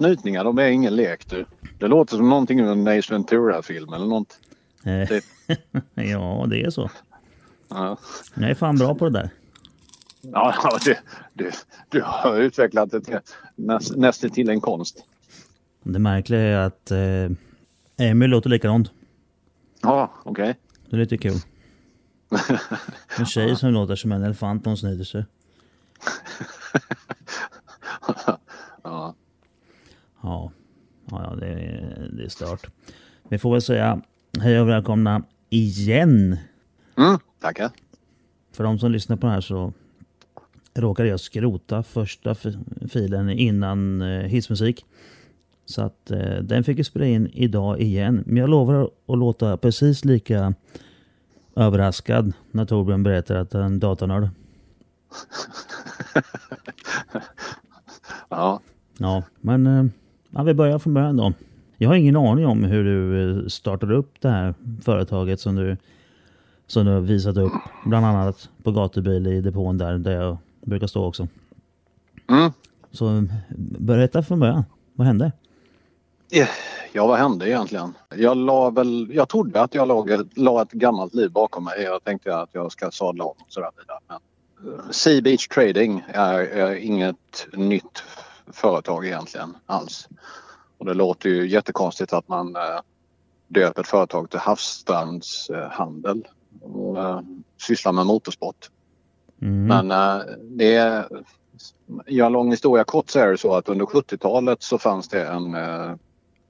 Snytningar de är ingen lek du. Det låter som någonting ur en Ace Ventura-film eller något. Eh, ja, det är så. Ja, Jag är fan bra på det där. ja ja, du, du, har utvecklat det till näst, nästan till en konst. Det märkliga är att eh, Emil låter likadant. Ja, okej. Det är lite kul. En tjej som låter som en elefant när hon snyter sig. Ja. Ja, ja, det, är, det är stört. Vi får väl säga hej och välkomna igen. Mm, tackar. För de som lyssnar på det här så råkade jag skrota första fi- filen innan eh, hissmusik. Så att eh, den fick jag spela in idag igen. Men jag lovar att låta precis lika överraskad när Torbjörn berättar att han är en datanörd. Ja. Ja, men eh, ja, vi börjar från början då. Jag har ingen aning om hur du eh, startade upp det här företaget som du, som du har visat upp. Bland annat på gatubil i depån där, där jag brukar stå också. Mm. Så eh, berätta från början. Vad hände? Ja, vad hände egentligen? Jag la väl, jag trodde att jag låg, la ett gammalt liv bakom mig. Jag tänkte att jag ska sadla om och sådär vidare. Men eh, Sea Beach Trading är, är inget nytt företag egentligen alls. Och det låter ju jättekonstigt att man eh, döper ett företag till havsstrandshandel och eh, sysslar med motorsport. Mm. Men eh, det är... Ja, lång historia kort så är det så att under 70-talet så fanns det en, eh,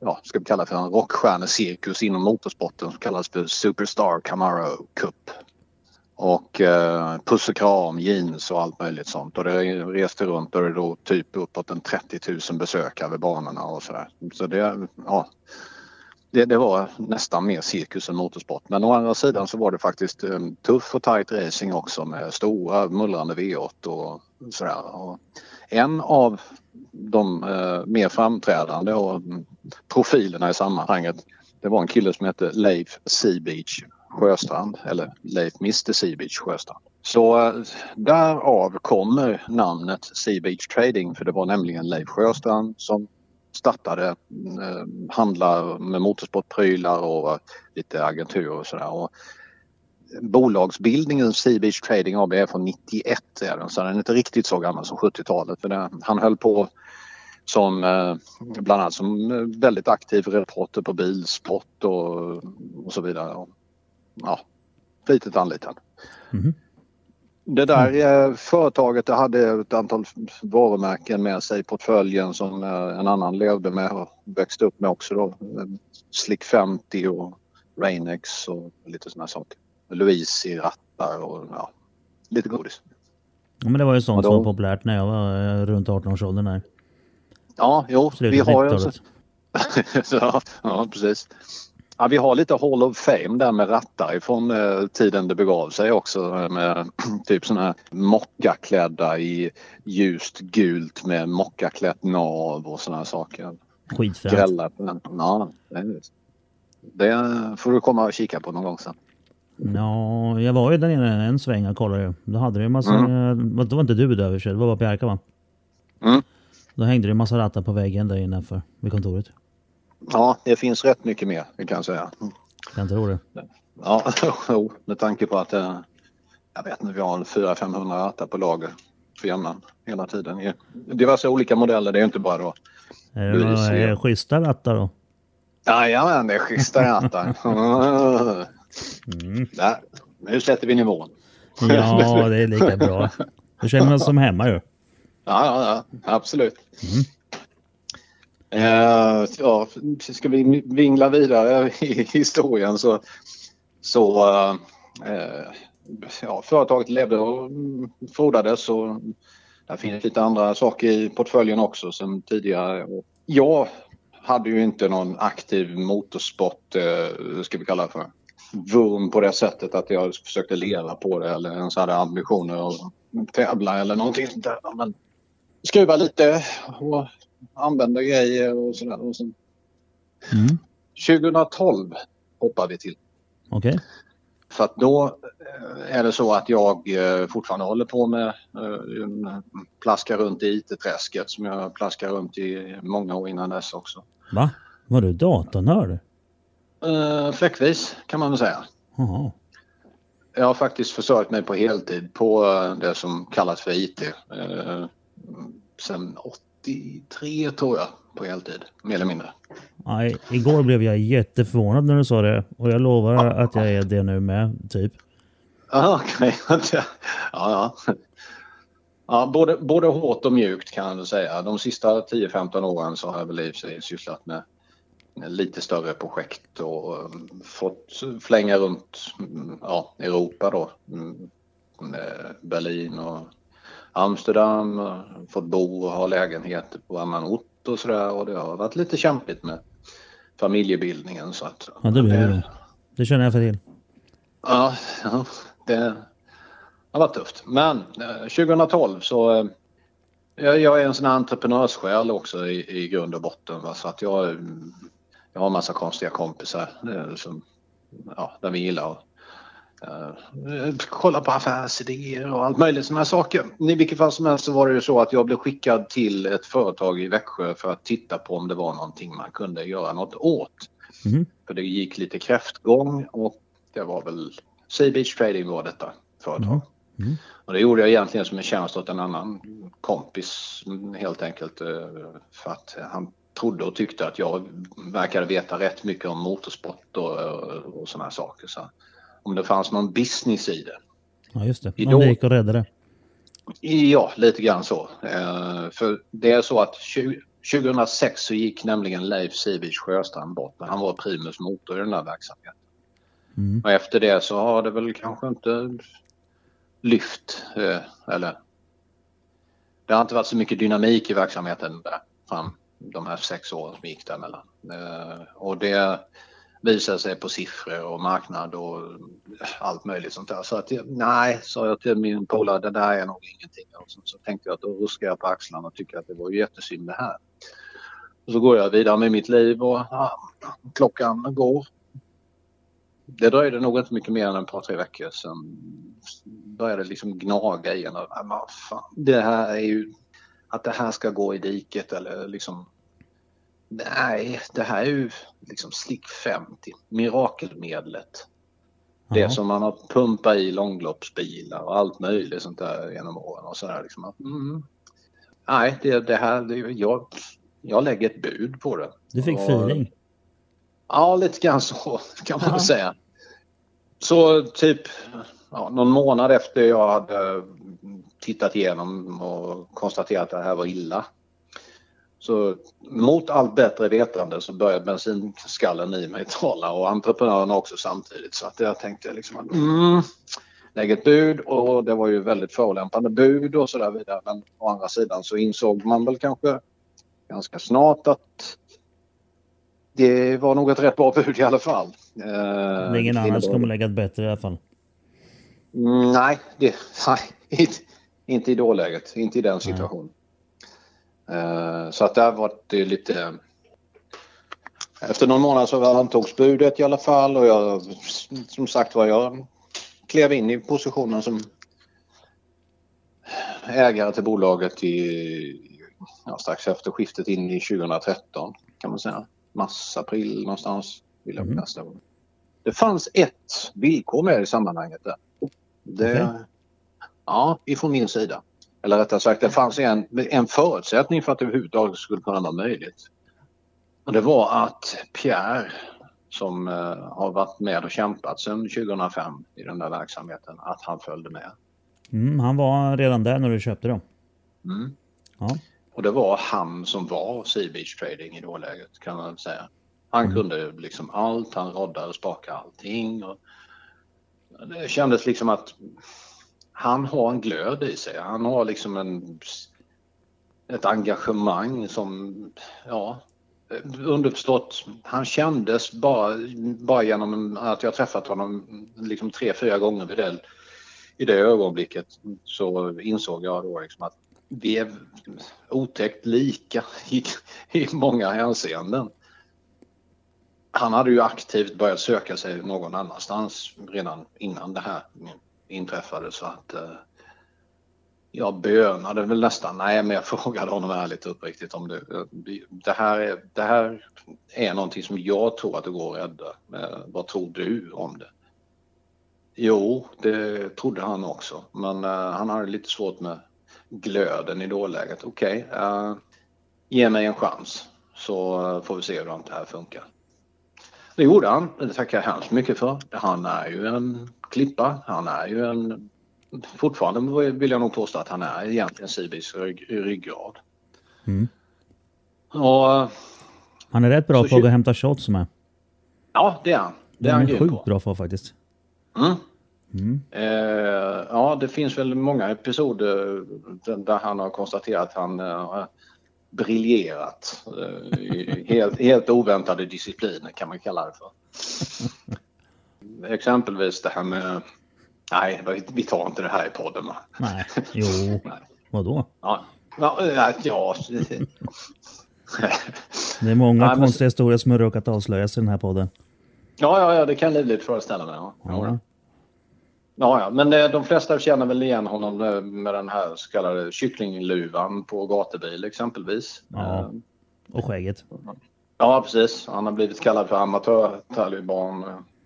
ja, ska vi kalla det för en rockstjärnecirkus inom motorsporten som kallas för Superstar Camaro Cup. Och eh, puss och kram, jeans och allt möjligt sånt. Och det reste runt och det låg typ uppåt en 30 000 besökare vid banorna och sådär. Så det, ja, det, det var nästan mer cirkus än motorsport. Men å andra sidan så var det faktiskt eh, tuff och tight racing också med stora mullrande V8 och sådär. Och en av de eh, mer framträdande och profilerna i sammanhanget det var en kille som hette Leif Seabeach Sjöstrand eller Leif Mr Seabeach Sjöstrand. Så eh, därav kommer namnet Seabeach Trading för det var nämligen Leif Sjöstrand som startade eh, handlar med motorsportprylar och lite agenturer och sådär. Bolagsbildningen SeaBeach Trading AB är från 91 är den, så den är inte riktigt så gammal som 70-talet. Han höll på som eh, bland annat som eh, väldigt aktiv reporter på bilsport och, och så vidare. Ja, flitigt anlitad. Mhm. Det där eh, företaget det hade ett antal varumärken med sig i portföljen som eh, en annan levde med och växte upp med också då. Slick 50 och Rainex och lite sådana saker. Louise i rattar och ja, lite godis. Ja, men det var ju sånt då- som var populärt när jag var eh, runt 18-årsåldern där. Ja, jo, vi Slutet har ju... 90-talet. ja, ja, precis. Ja, vi har lite Hall of Fame där med rattar ifrån eh, tiden det begav sig också med typ såna här mockaklädda i ljust gult med mockaklätt nav och såna här saker. Skitfränt. Grälla på den. Ja, det, det får du komma och kika på någon gång sen. Ja, jag var ju där nere en sväng och kollade. Då hade du en massa... Mm. Det var inte du där det var bara Bjarka va? Mm. Då hängde det en massa rattar på väggen där innanför vid kontoret. Ja, det finns rätt mycket mer, det kan jag säga. Jag tror det. Ja, med tanke på att eh, jag vet inte, vi har 400-500 rattar på lager för jämnan hela tiden. I diverse olika modeller, det är inte bara då. Är det några schyssta rattar då? Jajamän, det är schyssta rattar. Mm. Där, nu sätter vi nivån. Ja, det är lika bra. Då känner man sig som hemma ju. Ja, ja, ja absolut. Mm. Eh, ja, ska vi vingla vidare i historien så, så eh, ja, företaget levde och frodades och där finns lite andra saker i portföljen också sen tidigare. Jag hade ju inte någon aktiv motorsport, eh, ska vi kalla det för, vurm på det sättet att jag försökte leva på det eller ens hade ambitioner att tävla eller någonting sånt där. Men skruva lite och använda grejer och sådär. Och sen... Mm. 2012 hoppar vi till. Okej. Okay. För att då eh, är det så att jag eh, fortfarande håller på med eh, plaskar runt i IT-träsket som jag plaskar runt i många år innan dess också. Va? Var du datanörd? Uh, fläckvis kan man väl säga. Aha. Jag har faktiskt försörjt mig på heltid på det som kallas för IT. Uh, sen 83 tror jag på heltid, mer eller mindre. Nej, igår blev jag jätteförvånad när du sa det och jag lovar ja. att jag är det nu med, typ. Aha, okay. ja, ja. ja både, både hårt och mjukt kan jag säga. De sista 10-15 åren så har jag väl i och för sig sysslat med lite större projekt och um, fått flänga runt ja, Europa då. Mm, Berlin och Amsterdam, fått bo och ha lägenheter på annan ort och sådär och det har varit lite kämpigt med familjebildningen så att... Ja, det blir det. Det känner jag för till. Ja, ja det har varit tufft. Men 2012 eh, så... Eh, jag är en sån här entreprenörssjäl också i, i grund och botten. Va? Så att jag, jag har en massa konstiga kompisar som, ja, där vi gillar att kolla på affärsidéer och allt möjligt sådana saker. I vilket fall som helst så var det ju så att jag blev skickad till ett företag i Växjö för att titta på om det var någonting man kunde göra något åt. Mm. För det gick lite kräftgång och det var väl Sea Beach Trading var detta företag. Mm. Mm. Och det gjorde jag egentligen som en tjänst åt en annan kompis helt enkelt eh, för att han trodde och tyckte att jag verkade veta rätt mycket om motorsport och, och sådana saker. Så om det fanns någon business i det. Ja, just det. Någon gick och räddade. Ja, lite grann så. Eh, för det är så att 2006 så gick nämligen Leif Sivich Sjöstrand bort. Han var primus motor i den här verksamheten. Mm. Och efter det så har det väl kanske inte lyft. Eh, eller det har inte varit så mycket dynamik i verksamheten där fram de här sex åren som gick däremellan. Eh, och det visar sig på siffror och marknad och allt möjligt sånt där. Så att nej, sa jag till min polare, det där är nog ingenting. Och så, så tänkte jag att då ruskar jag på axlarna och tycker att det var jättesynd det här. Och så går jag vidare med mitt liv och ja, klockan går. Det dröjde nog inte mycket mer än ett par, tre veckor sen började det liksom gnaga i en. Det här är ju, att det här ska gå i diket eller liksom Nej, det här är ju liksom Slick 50, mirakelmedlet. Det Ja. som man har pumpat i långloppsbilar och allt möjligt sånt där genom åren. Och så där, liksom. mm. Nej, det, det här, det, jag, jag lägger ett bud på det. Du fick Och- feeling. Ja, lite grann så kan man väl säga. Så typ ja, någon månad efter jag hade tittat igenom och konstaterat att det här var illa. Så mot allt bättre vetande så började bensinskallen i mig tala och entreprenörerna också samtidigt. Så att jag tänkte liksom att mm, lägg ett bud och det var ju väldigt förolämpande bud och så där vidare. Men å andra sidan så insåg man väl kanske ganska snart att det var nog ett rätt bra bud i alla fall. Eh, ingen annan som kommer lägga ett bättre i alla fall. Mm, nej, det, nej inte, inte i dåläget, inte i den situationen. Eh, så att där var det lite... Efter någon månad så antogs budet i alla fall och jag, som sagt var, jag klev in i positionen som ägare till bolaget i, ja, strax efter skiftet in i 2013 kan man säga. Mars, april någonstans vill jag Mm. minnas det. var. Det fanns ett villkor med i sammanhanget där. Det, Okej. Ja, ifrån min sida. Eller rättare sagt, det fanns en, en förutsättning för att det överhuvudtaget skulle kunna vara möjligt. Och det var att Pierre, som eh, har varit med och kämpat sedan 2005 i den där verksamheten, att han följde med. Mm, han var redan där när du köpte då. Mm. Ja. Och det var han som var Sea Beach Trading i dåläget kan man säga. Han Mm. kunde liksom allt, han roddade och spakade allting. Och det kändes liksom att han har en glöd i sig. Han har liksom en, ett engagemang som, ja, underförstått, han kändes bara, bara genom att jag träffat honom liksom tre, fyra gånger vid det, i det ögonblicket så insåg jag då liksom att vi är otäckt lika i, i många hänseenden. Han hade ju aktivt börjat söka sig någon annanstans redan innan det här inträffade så att eh, jag bönade väl nästan, nej men jag frågade honom ärligt och uppriktigt om det. Eh, det här är, det här är någonting som jag tror att det går att rädda. Eh, vad tror du om det? Jo, det trodde han också, men eh, han hade lite svårt med glöden i dåläget. Okej, eh, ge mig en chans så eh, får vi se hur det här funkar. Det gjorde han. Det tackar jag hemskt mycket för. Han är ju en klippa. Han är ju en... Fortfarande vill jag nog påstå att han är egentligen Sibis rygg, ryggrad. Mm. Och Han är rätt bra på att hämta shots med. ja, det är han. Det är Den han är sjukt på. bra på faktiskt. Mm. Mm. Eh, ja, det finns väl många episoder där- han har konstaterat att han eh, briljerat eh, helt, helt oväntade discipliner kan man kalla det för. Exempelvis det här med... Nej, vi- tar inte det här i podden va? Nej, jo. Nej. Vadå? Ja, ja, ja. Det är många Nej, men- konstiga historier som har råkat avslöjas i den här podden. ja, ja, ja, det kan jag livligt föreställa mig. Ja. Ja. Ja. Ja, men eh, de flesta känner väl igen honom eh, med den här så kallade kycklingluvan på gatubil exempelvis. Ja. Eh, Och skägget. Ja, precis. Han har blivit kallad för amatörtaliban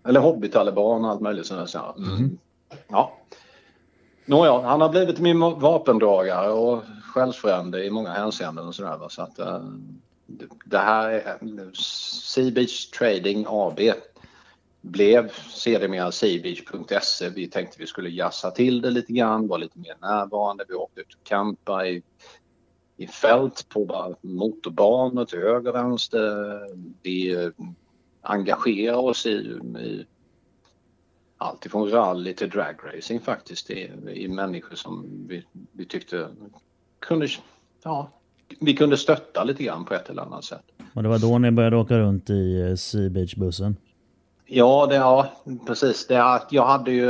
eller hobbytaliban och allt möjligt sådär. Så, mm. Ja. Nåja, han har blivit min vapendragare och själsfrände i många hänseenden och sådär. Så att det- det här är Sea Beach Trading AB blev sedermera seabeach.se. Vi tänkte vi skulle jassa till det lite grann, vara lite mer närvarande. Vi åkte ut och campade i, i fält på bara motorbanor till höger och vänster. Vi eh, engagerar oss i, i allt ifrån rally till dragracing faktiskt. I, i människor som vi, vi tyckte kunde, ja, vi kunde stötta lite grann på ett eller annat sätt. Och det var då ni började åka runt i eh, Sea Beach-bussen. Ja, det, ja precis. Det, jag, hade ju,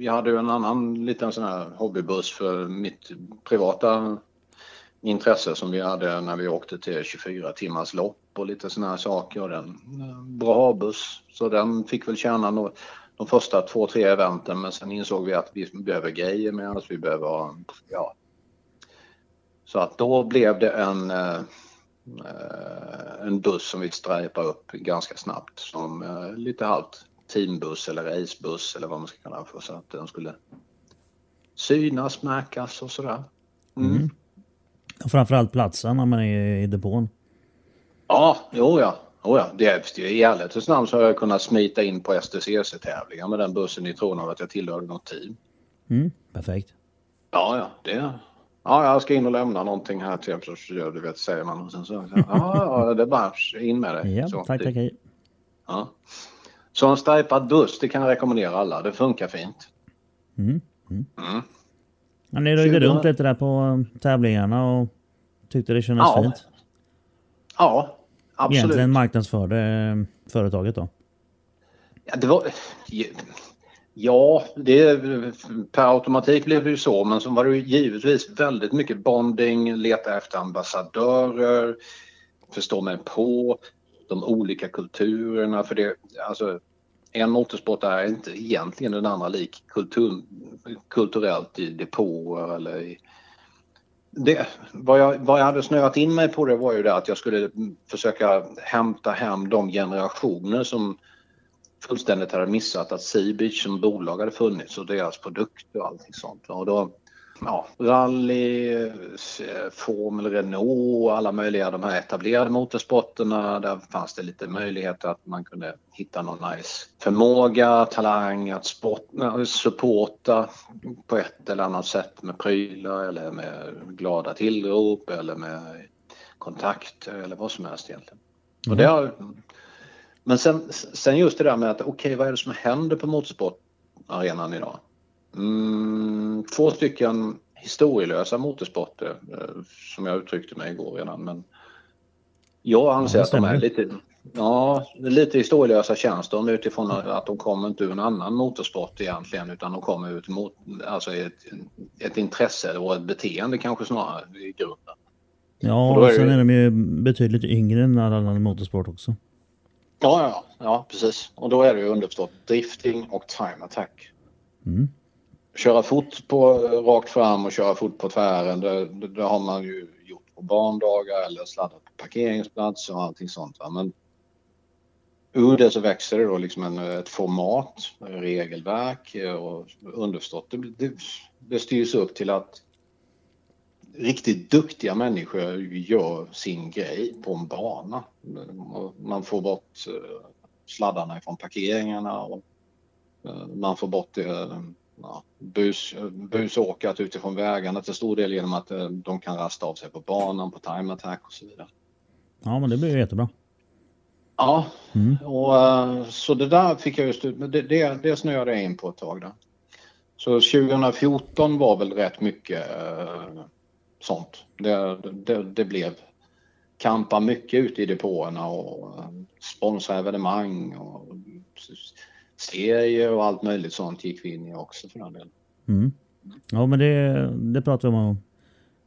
jag hade ju en annan liten sån här hobbybuss för mitt privata intresse som vi hade när vi åkte till 24 timmars lopp och lite såna här saker. Och den, eh, bra buss, så den fick väl tjäna no, de första två, tre eventen men sen insåg vi att vi behöver grejer med oss, vi behöver, ha- ja. Så att då blev det en eh, en buss som vi strajpade upp ganska snabbt som eh, lite halvt teambuss eller racebuss eller vad man ska kalla det för så att den skulle synas, märkas och sådär. Mm. Och framförallt platsen när man är i depån. Ja, jo ja. Oh ja, det är, I ärlighetens namn så har jag kunnat smita in på STCC-tävlingar med den bussen i tron av att jag tillhörde något team. Mm, perfekt. Ja, ja, det... Ja, jag ska in och lämna någonting här till så du vet, säger man. Och sen så, ja, ja, det är bara in med det. Ja, så, tack, det- tack, hej. Ja. Så en stripad buss, det kan jag rekommendera alla. Det funkar fint. Mm. Mm. Ja, ni röjde 20. runt lite där på eh, tävlingarna och tyckte det kändes Ja, fint. Ja, absolut. Egentligen marknadsförde eh, företaget då. Ja, det var... Ja, det, per automatik blev det ju så, men så var det ju givetvis väldigt mycket bonding, leta efter ambassadörer, förstå mig på de olika kulturerna. För det, alltså, en motorsport är inte egentligen den andra lik kultur, kulturellt i depåer eller i det, vad, jag, vad jag hade snöat in mig på det var ju det att jag skulle försöka hämta hem de generationer som fullständigt hade missat att Seabeach som bolag hade funnits och deras produkter och allting sånt. Och då, ja, rally, eh, Formel Renault, alla möjliga de här etablerade motorsporterna. Där fanns det lite möjlighet att man kunde hitta någon nice förmåga, talang att sport, supporta på ett eller annat sätt med prylar eller med glada tillrop eller med kontakt eller vad som helst egentligen. Mm. Och det har, men sen, sen just det där med att okej, okay, vad är det som händer på motorsportarenan idag? Mm, två stycken historielösa motorsporter eh, som jag uttryckte mig igår redan. Men jag anser ja, att de är lite, ja, lite historielösa känns de utifrån att de kommer inte ur en annan motorsport egentligen utan de kommer ut mot alltså ett, ett intresse och ett beteende kanske snarare i grunden. Ja, och, och sen är de ju betydligt yngre än all annan motorsport också. Ja, ja, ja, precis. Och då är det ju underförstått drifting och time attack. Mm köra fort på rakt fram och köra fort på tvären, det, det, det har man ju gjort på barndagar eller sladdat på parkeringsplats och allting sånt. Va? Men ur det så växer det då liksom en, ett format, regelverk och underförstått. Det, det, det styrs upp till att riktigt duktiga människor gör sin grej på en bana. Man får bort eh, sladdarna från parkeringarna och eh, man får bort det ja, bus, busåkat utifrån vägarna till stor del genom att eh, de kan rasta av sig på banan, på time attack och så vidare. Ja, men det blir ju jättebra. Ja, mm. och, eh, så det där fick jag just det, det, det snöade jag in på ett tag. Där. Så 2014 var väl rätt mycket eh, sånt. Det, det, det, blev kampa mycket ute i depåerna och eh, sponsra evenemang och serier och allt möjligt sånt gick vi in i också för den delen. Mm. Ja men det, det pratade vi om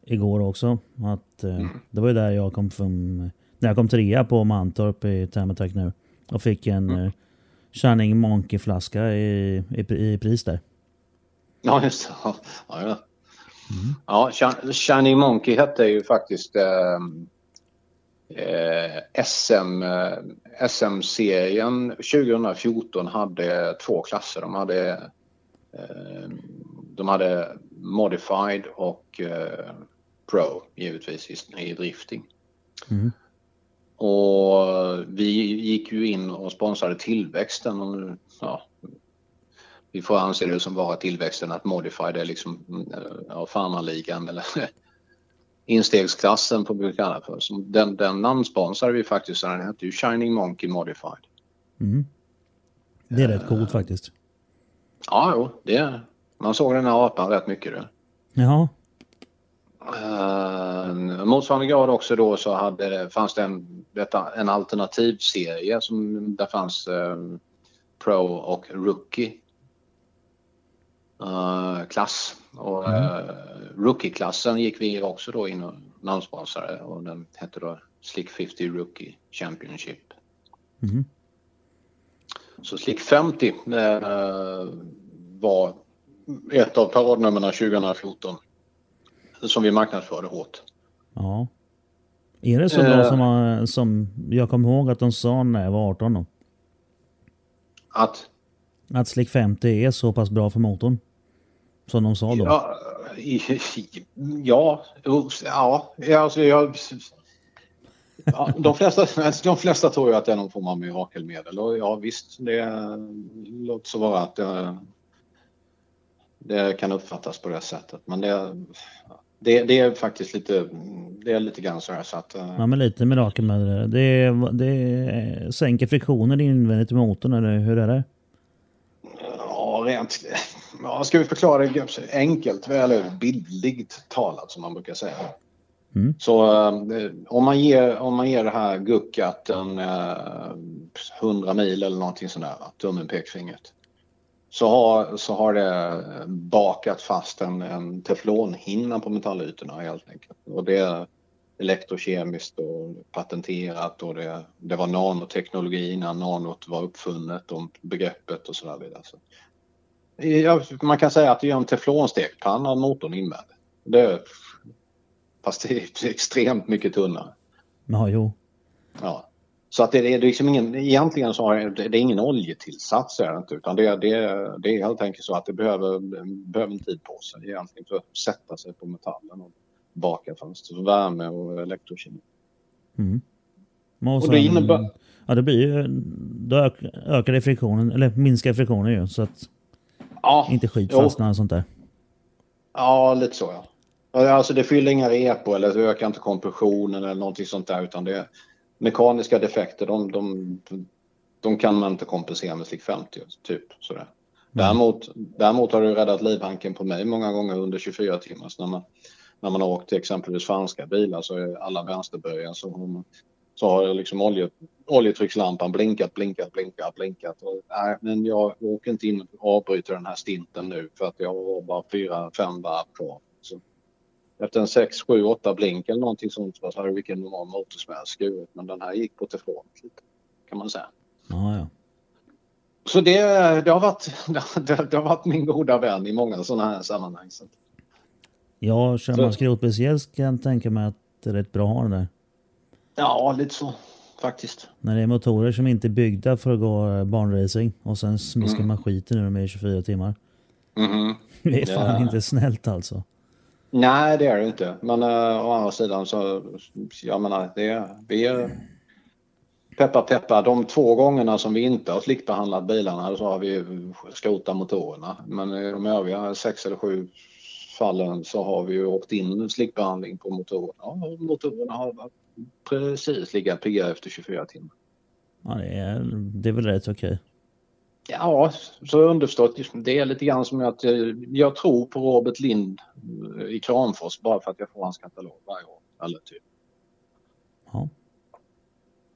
igår också. Att, eh, mm. Det var ju där jag kom från, när jag kom trea på Mantorp i Thermotech nu. Och fick en mm. eh, Shining Monkey-flaska i, i, i, pris där. Ja just det. Ja, ja. Mm. ja Shining Monkey hette ju faktiskt eh, Eh, SM, eh, SM-serien 2014 hade två klasser. De hade, eh, de hade Modified och Pro givetvis i, i drifting. Mm. Och vi gick ju in och sponsrade tillväxten. Och, ja, vi får anse det som vara tillväxten att Modified är liksom ja, farmarligan eller instegsklassen på vi kalla för. Som den, den namnsponsrade vi faktiskt. Den hette ju Shining Monkey Modified. Mm. Det är rätt coolt faktiskt. Ja, jo, det är Man såg den här apan rätt mycket. Det. Jaha. Uh, motsvarande grad också då så hade, fanns det en, detta, en alternativserie som där fanns uh, Pro och Rookie uh, klass. Och mm. uh, Rookie-klassen gick vi också då in och namnsponsrade och den hette då Slick 50 Rookie Championship. Mm. Så Slick 50 uh, eh, var ett av paradnumren 2014 som vi marknadsförde hårt. Ja. Är det så bra som, som jag kommer ihåg att de sa när jag var 18 då? Att? Att Slick 50 är så pass bra för motorn? Som de sa då? Ja, ja, ja alltså jag... Ja, de, flesta, de flesta tror ju att det är någon form av mirakelmedel och ja visst, det låter så vara att det, det kan uppfattas på det sättet. Men det, det, det, är faktiskt lite, det är lite grann så här så att... Ja, men lite mirakel med det. Det, det sänker friktionen invändigt i motorn, eller hur är det? Ja, rent ja, ska vi förklara det enkelt eller bildligt talat som man brukar säga. Mm. Så eh, om, man ger, om man ger det här guckat en eh, 100 mil eller någonting sånt där, tummen pekfingret. Så har, så har det bakat fast en, en teflonhinna på metallytorna helt enkelt. Och det, elektrokemiskt och patenterat och det, det var nanoteknologi innan nanot var uppfunnet och begreppet och så där vidare. Så, ja, man kan säga att det är en teflonstekpanna motorn invändig. Det, fast det är extremt mycket tunnare. Ja, jo. Ja. Så att det, är liksom ingen, egentligen så har det, det är ingen oljetillsats är det inte utan det, det, det är helt enkelt så att det behöver, behöver en tid på sig egentligen för att sätta sig på metallen och baka fast värme och elektrokemi. Mm. Och, Och sen, det innebär- Ja, det blir ju... Då ök, ökar det friktionen, eller minskar friktionen ju. Så att Ja, inte skit jo. och sånt där. Ja, lite så ja. Alltså det fyller inga repor eller det ökar inte kompressionen eller någonting sånt där utan det är mekaniska defekter de, de, de kan man inte kompensera med slick 50 typ sådär. Däremot, däremot har det räddat livhanken på mig många gånger under 24 timmar så när man, när man har åkt till exempelvis franska bilar så är alla vänsterböjen så så har liksom olje, oljetryckslampan blinkat, blinkat, blinkat, blinkat. Och, nej, men jag åker inte in och avbryter den här stinten nu för att jag har bara fyra, fem varv kvar. Så efter en 6, 7, 8 blink eller någonting sånt så hade vilken normal motor som helst skurit. Men den här gick på teflon kan man säga. Ja, ja. Så det, det, har varit, det, det har varit min goda vän i många sådana här sammanhang. Så. Ja, kör Så- man skrotbilsgäll kan jag tänka mig att det är rätt bra att ha den där. Ja, lite så faktiskt. När det är motorer som inte är byggda för att gå eh, banracing och sen smiskar man skiten ur dem i 24 timmar. Mhm. Det är fan Ja. inte snällt alltså. Nej, det är det inte. Men uh, å andra sidan så, jag menar, det är, vi är peppa peppa. De två gångerna som vi inte har slickbehandlat bilarna så har vi skrotat motorerna. Men i de övriga sex eller sju fallen så har vi ju åkt in slickbehandling på motorerna. Och motorerna har varit precis lika pigga efter 24 timmar. Ja, det, är, det är väl rätt okej. Ja, så underförstått, det är lite grann som att eh, jag tror på Robert Lind eh, i Kramfors bara för att jag får hans katalog varje år. Eller typ. Ja.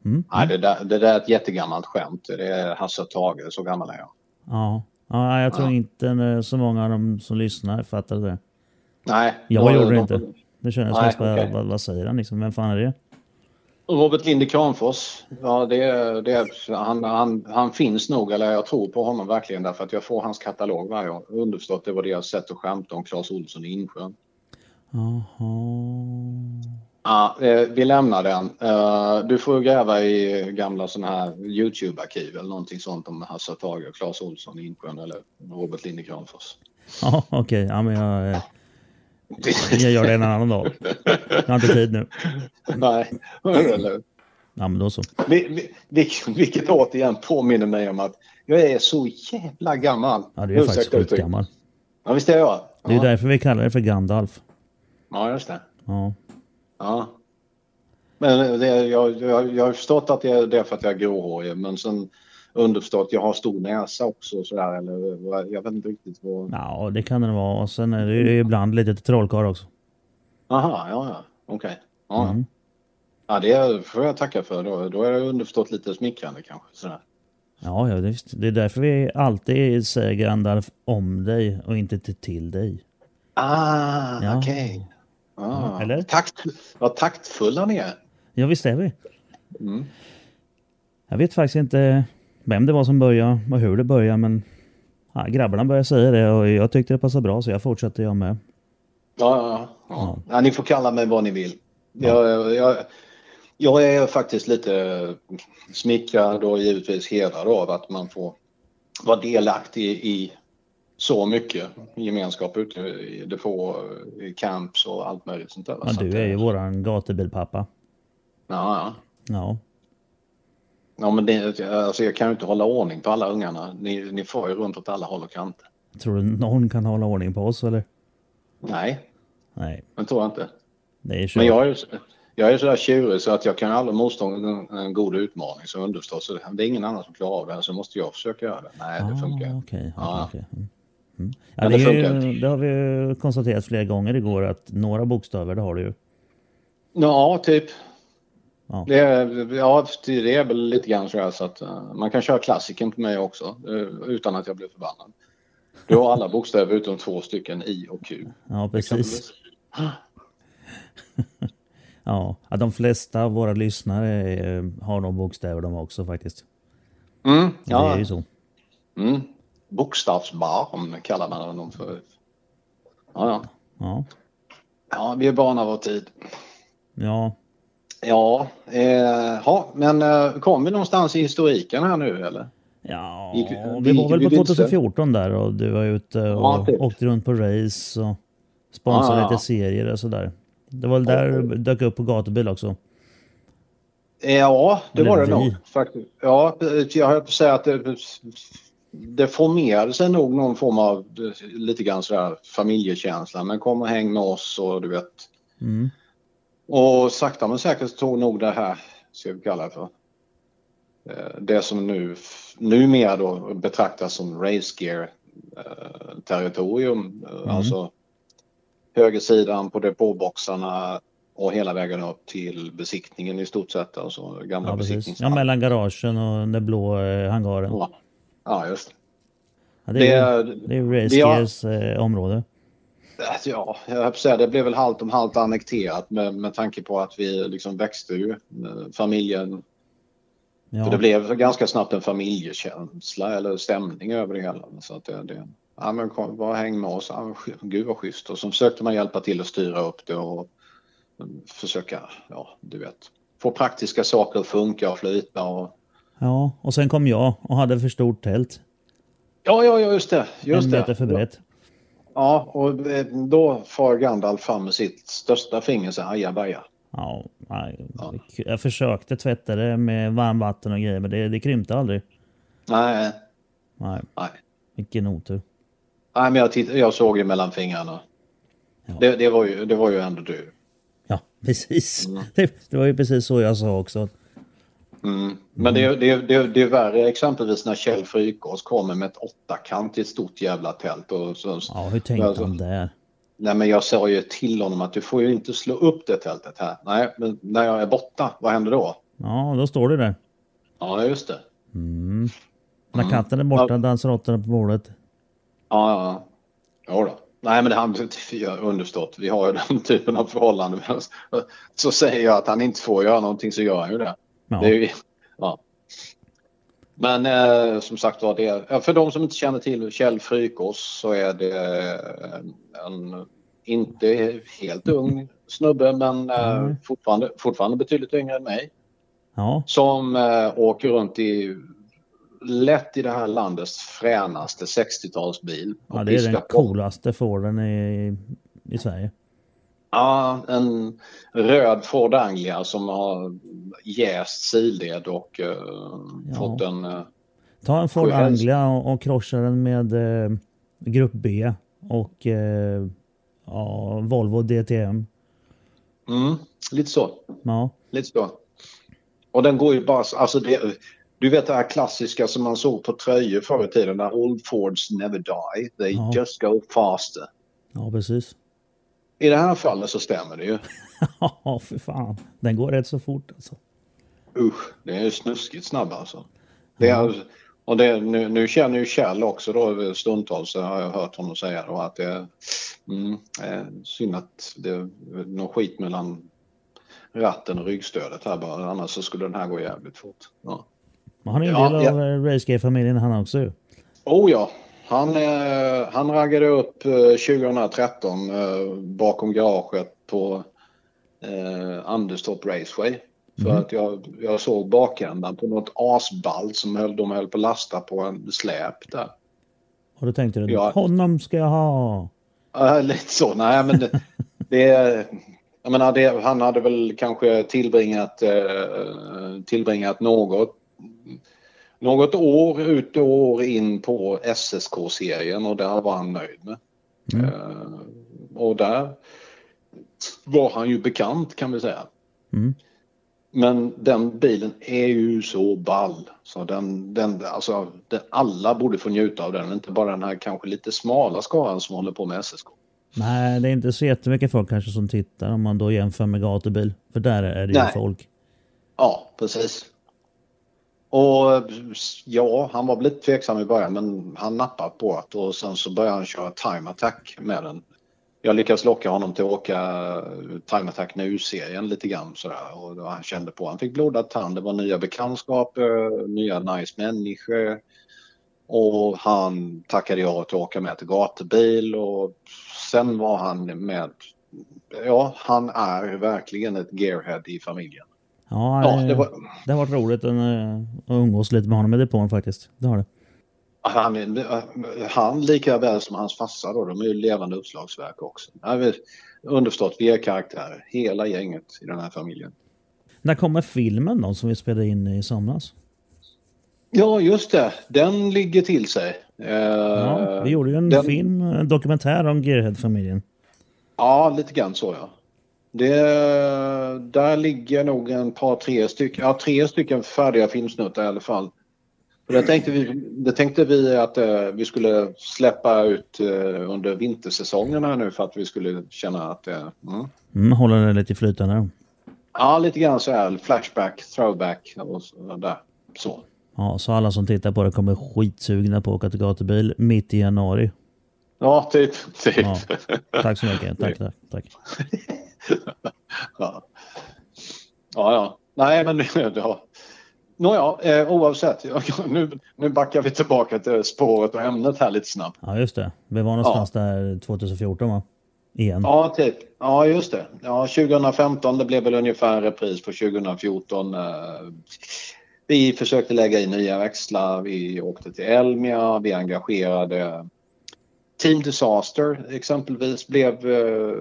Mm. Nej, det där, det där är ett jättegammalt skämt. Det är Hasse och Tage, så gammal är jag. Ja. ja, jag tror Ja. inte eh, så många av dem som lyssnar fattade det. Nej. Jag då- gjorde det inte. Det kändes Nej, mest bara, okej. vad, vad säger han liksom? Vem fan är det? Robert Lind i Kramfors, ja, det, det, han, han, han finns nog, eller jag tror på honom verkligen därför att jag får hans katalog varje år. Underförstått, det var deras sätt att skämta om Claes Olsson i Insjön. Ja, eh, vi lämnar den. Eh, Du får gräva i gamla sådana här Youtube-arkiv eller någonting sånt om Hasse och Tage och Claes Olsson i Insjön eller Robert Lind i Kramfors. Ja, okej. Ja, men jag, eh, jag gör det en annan dag. Jag har inte tid nu. Nej, eller Ja, men då så. Vi- vi- vil- Vilket återigen påminner mig om att jag är så jävla gammal. Ja, du är faktiskt Ursäkta uttryck. skitgammal. Ja, visst är jag. Det är Ja, därför vi kallar det för Gandalf. ja just det. Ja. Ja. Men det, jag, jag, jag har förstått att det är för att jag är gråhårig, men sen underförstått, jag har stor näsa också och sådär. Eller, jag vet inte riktigt vad... ja, det kan det vara. Och sen är det ju ibland lite trollkarl också. Aha, ja, ja. Okej. Ja. Mm. ja, det får jag tacka för. Då, då är det underförstått lite smickrande kanske. Sådär. Ja, ja, visst. Det är därför vi alltid säger Gandalf om dig och inte till, till dig. Ah, Ja. okej. Ah. Ja, eller? Takt, vad taktfulla ni är. Ja, visst är vi. Mm. Jag vet faktiskt inte vem det var som började och hur det började, men ja, grabbarna började säga det och jag tyckte det passade bra så jag fortsatte jag med. Ja, ja, ja. ja. ja. Ni får kalla mig vad ni vill. Jag, jag, jag är faktiskt lite smickrad och givetvis hedrad av att man får vara delaktig i så mycket gemenskap ute i depå, i camps och allt möjligt sånt där. Ja, du är ju våran gatubilpappa. Ja, ja. Ja. Ja men det, alltså jag kan ju inte hålla ordning på alla ungarna. Ni, ni får ju runt åt alla håll och kanter. Tror du någon kan hålla ordning på oss eller? Nej, Nej, det tror jag inte. det är kört. Men jag är, ju jag är så där tjurig så att jag kan aldrig motstå en, en god utmaning så underförstått. Så det är ingen annan som klarar av det så måste jag försöka göra det. Nej, det funkar Ah, okej, Ja. okej, okej. Mm. Mm. Ja, det, det funkar ju, det har vi ju konstaterat flera gånger igår att några bokstäver det har du ju. Ja, typ. Ja. Det, ja, det är väl lite grann så här så att eh, man kan köra klassiken på mig också eh, utan att jag blir förbannad. Du har alla bokstäver utom två stycken I och Q. Ja, precis. Ja, de flesta av våra lyssnare eh, har nog bokstäver de också faktiskt. Mm, Det är ja. ju så. Mm. Bokstavsbarn kallar man honom för. Ja, ja. Ja, ja, vi är barn av vår tid. ja, Ja, eh, ha, men eh, kom vi någonstans i historiken här nu eller? ja Gick- vi gick- var väl vi på vilse? 2014 där och du var ute och Ja, typ. åkte runt på race och sponsrade ja. lite serier och sådär. Det var väl där du dök upp på gatubil också. Eh, Ja, det Eller var det vi. nog. Faktiskt. Ja, eh, jag höll på att säga att det, det formerade sig nog någon form av eh, lite grann sådär familjekänsla. Men kom och häng med oss och du vet. Mm. Och sakta men säkert tog nog det här, ska vi kalla det för, eh, det som nu numera då betraktas som race gear eh, territorium. Eh, Alltså högersidan på depåboxarna och hela vägen upp till besiktningen i stort sett. Alltså gamla Ja, precis. Ja, mellan garagen och den blå hangaren. Ja. ja, just det. Ja, det, är, Det, det är ju Race det har- Gears eh, område. Alltså, Ja, jag säga, det blev väl halvt om halvt annekterat med, med tanke på att vi liksom växte ju. eh, Familjen Ja. För det blev ganska snabbt en familjekänsla eller stämning över det hela. Så att det, det, ja men kom, bara häng med oss. Ja, gud vad schysst. Och så försökte man hjälpa till att styra upp det och mm, försöka, ja du vet, få praktiska saker att funka och flyta och ja, och sen kom jag och hade för stort tält. Ja, ja, ja, just det. Just en meter för brett. Ja, och eh, då far Gandalf fram med sitt största finger så här, ajabaja. Ja, nej, jag försökte tvätta det med varmvatten och grejer men det, det krympte aldrig. Nej, Nej, nej. vilken otur. Nej, men jag, titt- jag såg ju mellan fingrarna. Ja. Det, det, var ju, det var ju ändå du. Ja, precis. Det, det var ju precis så jag sa också. Mm. Men det, är- det, är- det, är- det är värre exempelvis när Kjell Frykås kommer med ett åttakantigt stort jävla tält. Och så, Ja, hur tänkte Alltså, han där? Nej men jag sa ju till honom att du får ju inte slå upp det tältet här. Nej, men när jag är borta, vad händer då? Ja, då står det där. Ja, just det. Mm. När katten är borta Ja. dansar råttorna på bordet. Ja, ja. Jo då. Nej men det har understått. Vi har ju den typen av förhållande. Så säger jag att han inte får göra någonting så gör han ju det. Ja. ju, ja. Men eh, som sagt var, det, för de som inte känner till Kjell Frykås så är det eh, en inte helt ung snubbe men eh, Mm. fortfarande, fortfarande betydligt yngre än mig. ja, Som eh, åker runt i lätt i det här landets fränaste 60-talsbil. och ja det är den coolaste Forden i, i Sverige. Ja, en röd Ford Anglia som har jäst sidled och eh, Ja. fått en... eh, Ta en Ford Anglia och, och krocsa den med eh, Grupp B och eh, ja, Volvo DTM. mm, lite så. Ja, Lite så. Och den går ju bara... Alltså det, du vet det här klassiska som man såg på tröjor förr i tiden. Där Old Fords never die. They Ja. just go faster. ja precis. I det här fallet så stämmer det ju. Ja, för fan. Den går rätt så fort alltså. Usch, det är snuskigt snabb alltså. Det är, och det, nu, nu känner ju Kjell också då stundtals så har jag hört honom säga då att det är mm, eh, synd att det är någon skit mellan ratten och ryggstödet här bara. Annars så skulle den här gå jävligt fort. Ja. Men han är ju en Ja, del av ja. Racegear-familjen han också ju. Oh ja, han, eh, han raggade upp eh, 2013 eh, bakom garaget på eh, Anderstorp Raceway. För Mhm. att jag, jag såg bakändan på något asball som höll, de höll på att lasta på en släp där. Och då tänkte du, Ja. honom ska jag ha. Uh, lite så, nej men det, det jag menar, det, han hade väl kanske tillbringat, eh, tillbringat något, något år ut och år in på SSK-serien och där var han nöjd med. Mm. Eh, och där var han ju bekant kan vi säga. Mm. Men den bilen är ju så ball. Så den, den, alltså, den, alla borde få njuta av den. Inte bara den här kanske lite smala skaran som håller på med SSK. Nej, det är inte så jättemycket folk kanske som tittar om man då jämför med gatubil. För där är det ju Nej. folk. Ja, precis. Och ja, han var lite tveksam i början men han nappade på det och sen så började han köra time attack med den. jag lyckades locka honom till att åka eh, Time Attack Nu-serien lite grann sådär och då han kände på han fick blodad tand. Det var nya bekantskaper, nya nice människor. Och han tackade ja till att åka med till gatubil och sen var han med. Ja, han är verkligen ett gearhead i familjen. Ja, Ja, det, det var- det har varit roligt att, eh, att umgås lite med honom i depån faktiskt. Det har det. Han, han lika väl som hans farsa då, de är ju levande uppslagsverk också. Underförstått, vi är karaktärer, hela gänget i den här familjen. När kommer filmen då som vi spelade in i somras? Ja, just det. Den ligger till sig. Eh, Ja, vi gjorde ju en den- film, en dokumentär om Gearhead-familjen. Ja, lite grann så ja. Det, där ligger nog en par, tre stycken, ja tre stycken färdiga filmsnuttar i alla fall. Och det, tänkte vi, det tänkte vi att eh, vi skulle släppa ut eh, under vintersäsongen här nu för att vi skulle känna att eh, mm. Mm, håller det lite flytande. Ja, lite grann så här flashback, throwback och så där. Så. Ja, så alla som tittar på det kommer skitsugna på att åka till gatubil mitt i januari. Ja, typ. typ. Ja. Tack så mycket. Tack, tack, tack. Ja. ja, ja. Nej, men ja. Nåja, eh, oavsett. Ja, Nu, nu backar vi tillbaka till spåret och ämnet här lite snabbt. Ja, just det. Vi var någonstans där 2014 va? Igen. Ja, typ. Ja, just det. Ja, 2015, det blev väl ungefär en repris på 2014. Eh, Vi försökte lägga i nya växlar. Vi åkte till Elmia. Vi engagerade Team Disaster exempelvis blev eh,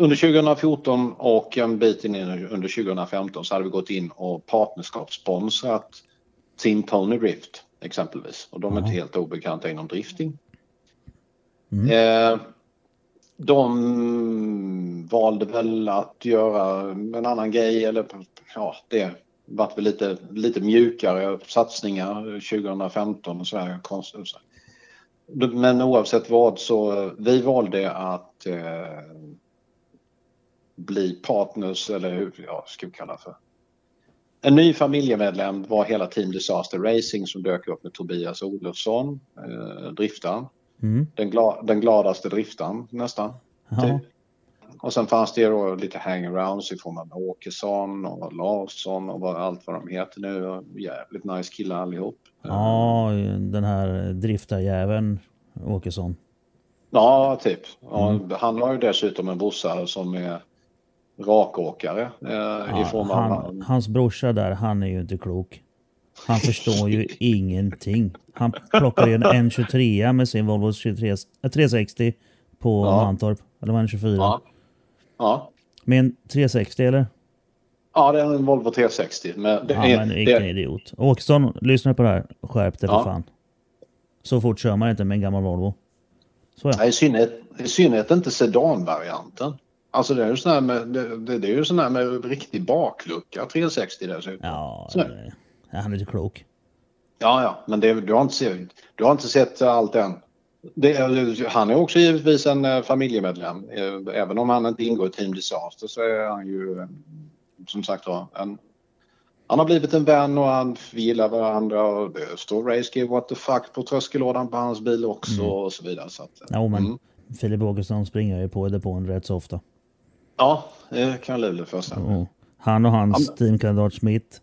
under 2014 och en bit in under 2015 så hade vi gått in och partnerskapssponsrat Team Pony Drift exempelvis. Och de är inte helt obekanta inom drifting. Eh, de valde väl att göra en annan grej eller ja, det vart väl lite, lite mjukare satsningar 2015 och så här. konstigt. så. Men oavsett vad så vi valde att eh, bli partners eller hur jag ska vi kalla för. En ny familjemedlem var hela Team Disaster Racing som dök upp med Tobias Olofsson, eh, driftaren. Mm. Den, gla, den gladaste driftaren nästan. Ja. Typ. Och sen fanns det då lite hangarounds i form av Åkesson och Larsson och vad, allt vad de heter nu. Jävligt nice killar allihop. ja, den här driftarjäveln Åkesson. Ja, typ. Ja, Han har ju dessutom en brorsa som är rakåkare eh, i Ja, form av... han, hans brorsa där, han är ju inte klok. Han förstår ju ingenting. Han plockade ju en N23 med sin Volvo 23, eh, 360 på Ja. Mantorp. Eller var det en 24? Ja. Ja. Med en 360 eller? ja, det är en Volvo T60. Men det Ja, är, men vilken det, idiot. Åkesson, lyssna på det här. Skärp dig Ja. för fan. Så fort kör man inte med en gammal Volvo. Så ja. Nej, I synnerhet, i synnerhet inte sedanvarianten. Alltså det är ju sån här med, det, det, är ju sån här med riktig baklucka 360 dessutom. Ja, Så. det- ja, han är inte klok. Ja, ja, men det, du, har inte sett, du har inte sett allt än. Det, han är också givetvis en eh, familjemedlem. Eh, Även om han inte ingår i Team Disaster så är han ju eh, som sagt var en... Han har blivit en vän och han gillar varandra och det står Race Give What the Fuck på tröskellådan på hans bil också och så vidare. Så att, Jo, men mm. Filip Åkesson springer ju på depån rätt så ofta. Ja, det kan jag lura föreställa mig. Han och hans Ja, teamkandidat Smith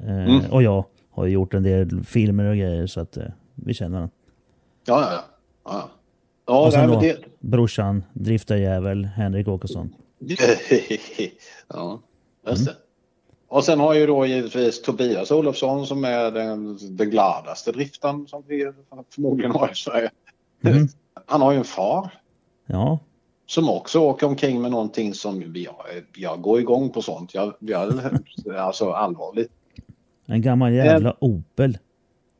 eh, Mm. och jag har ju gjort en del filmer och grejer så att eh, vi känner varandra. Ja, ja, ja. ja. Ja, Och sen då det... brorsan, driftarjävel Henrik Åkesson. ja, just det. Och sen har ju då givetvis Tobias Olofsson som är den, den gladaste driftaren som vi förmodligen har i Sverige. Mhm. Han har ju en far Ja, som också åker omkring med någonting som jag, jag går igång på sånt. Jag, jag, alltså allvarligt. en gammal jävla Opel.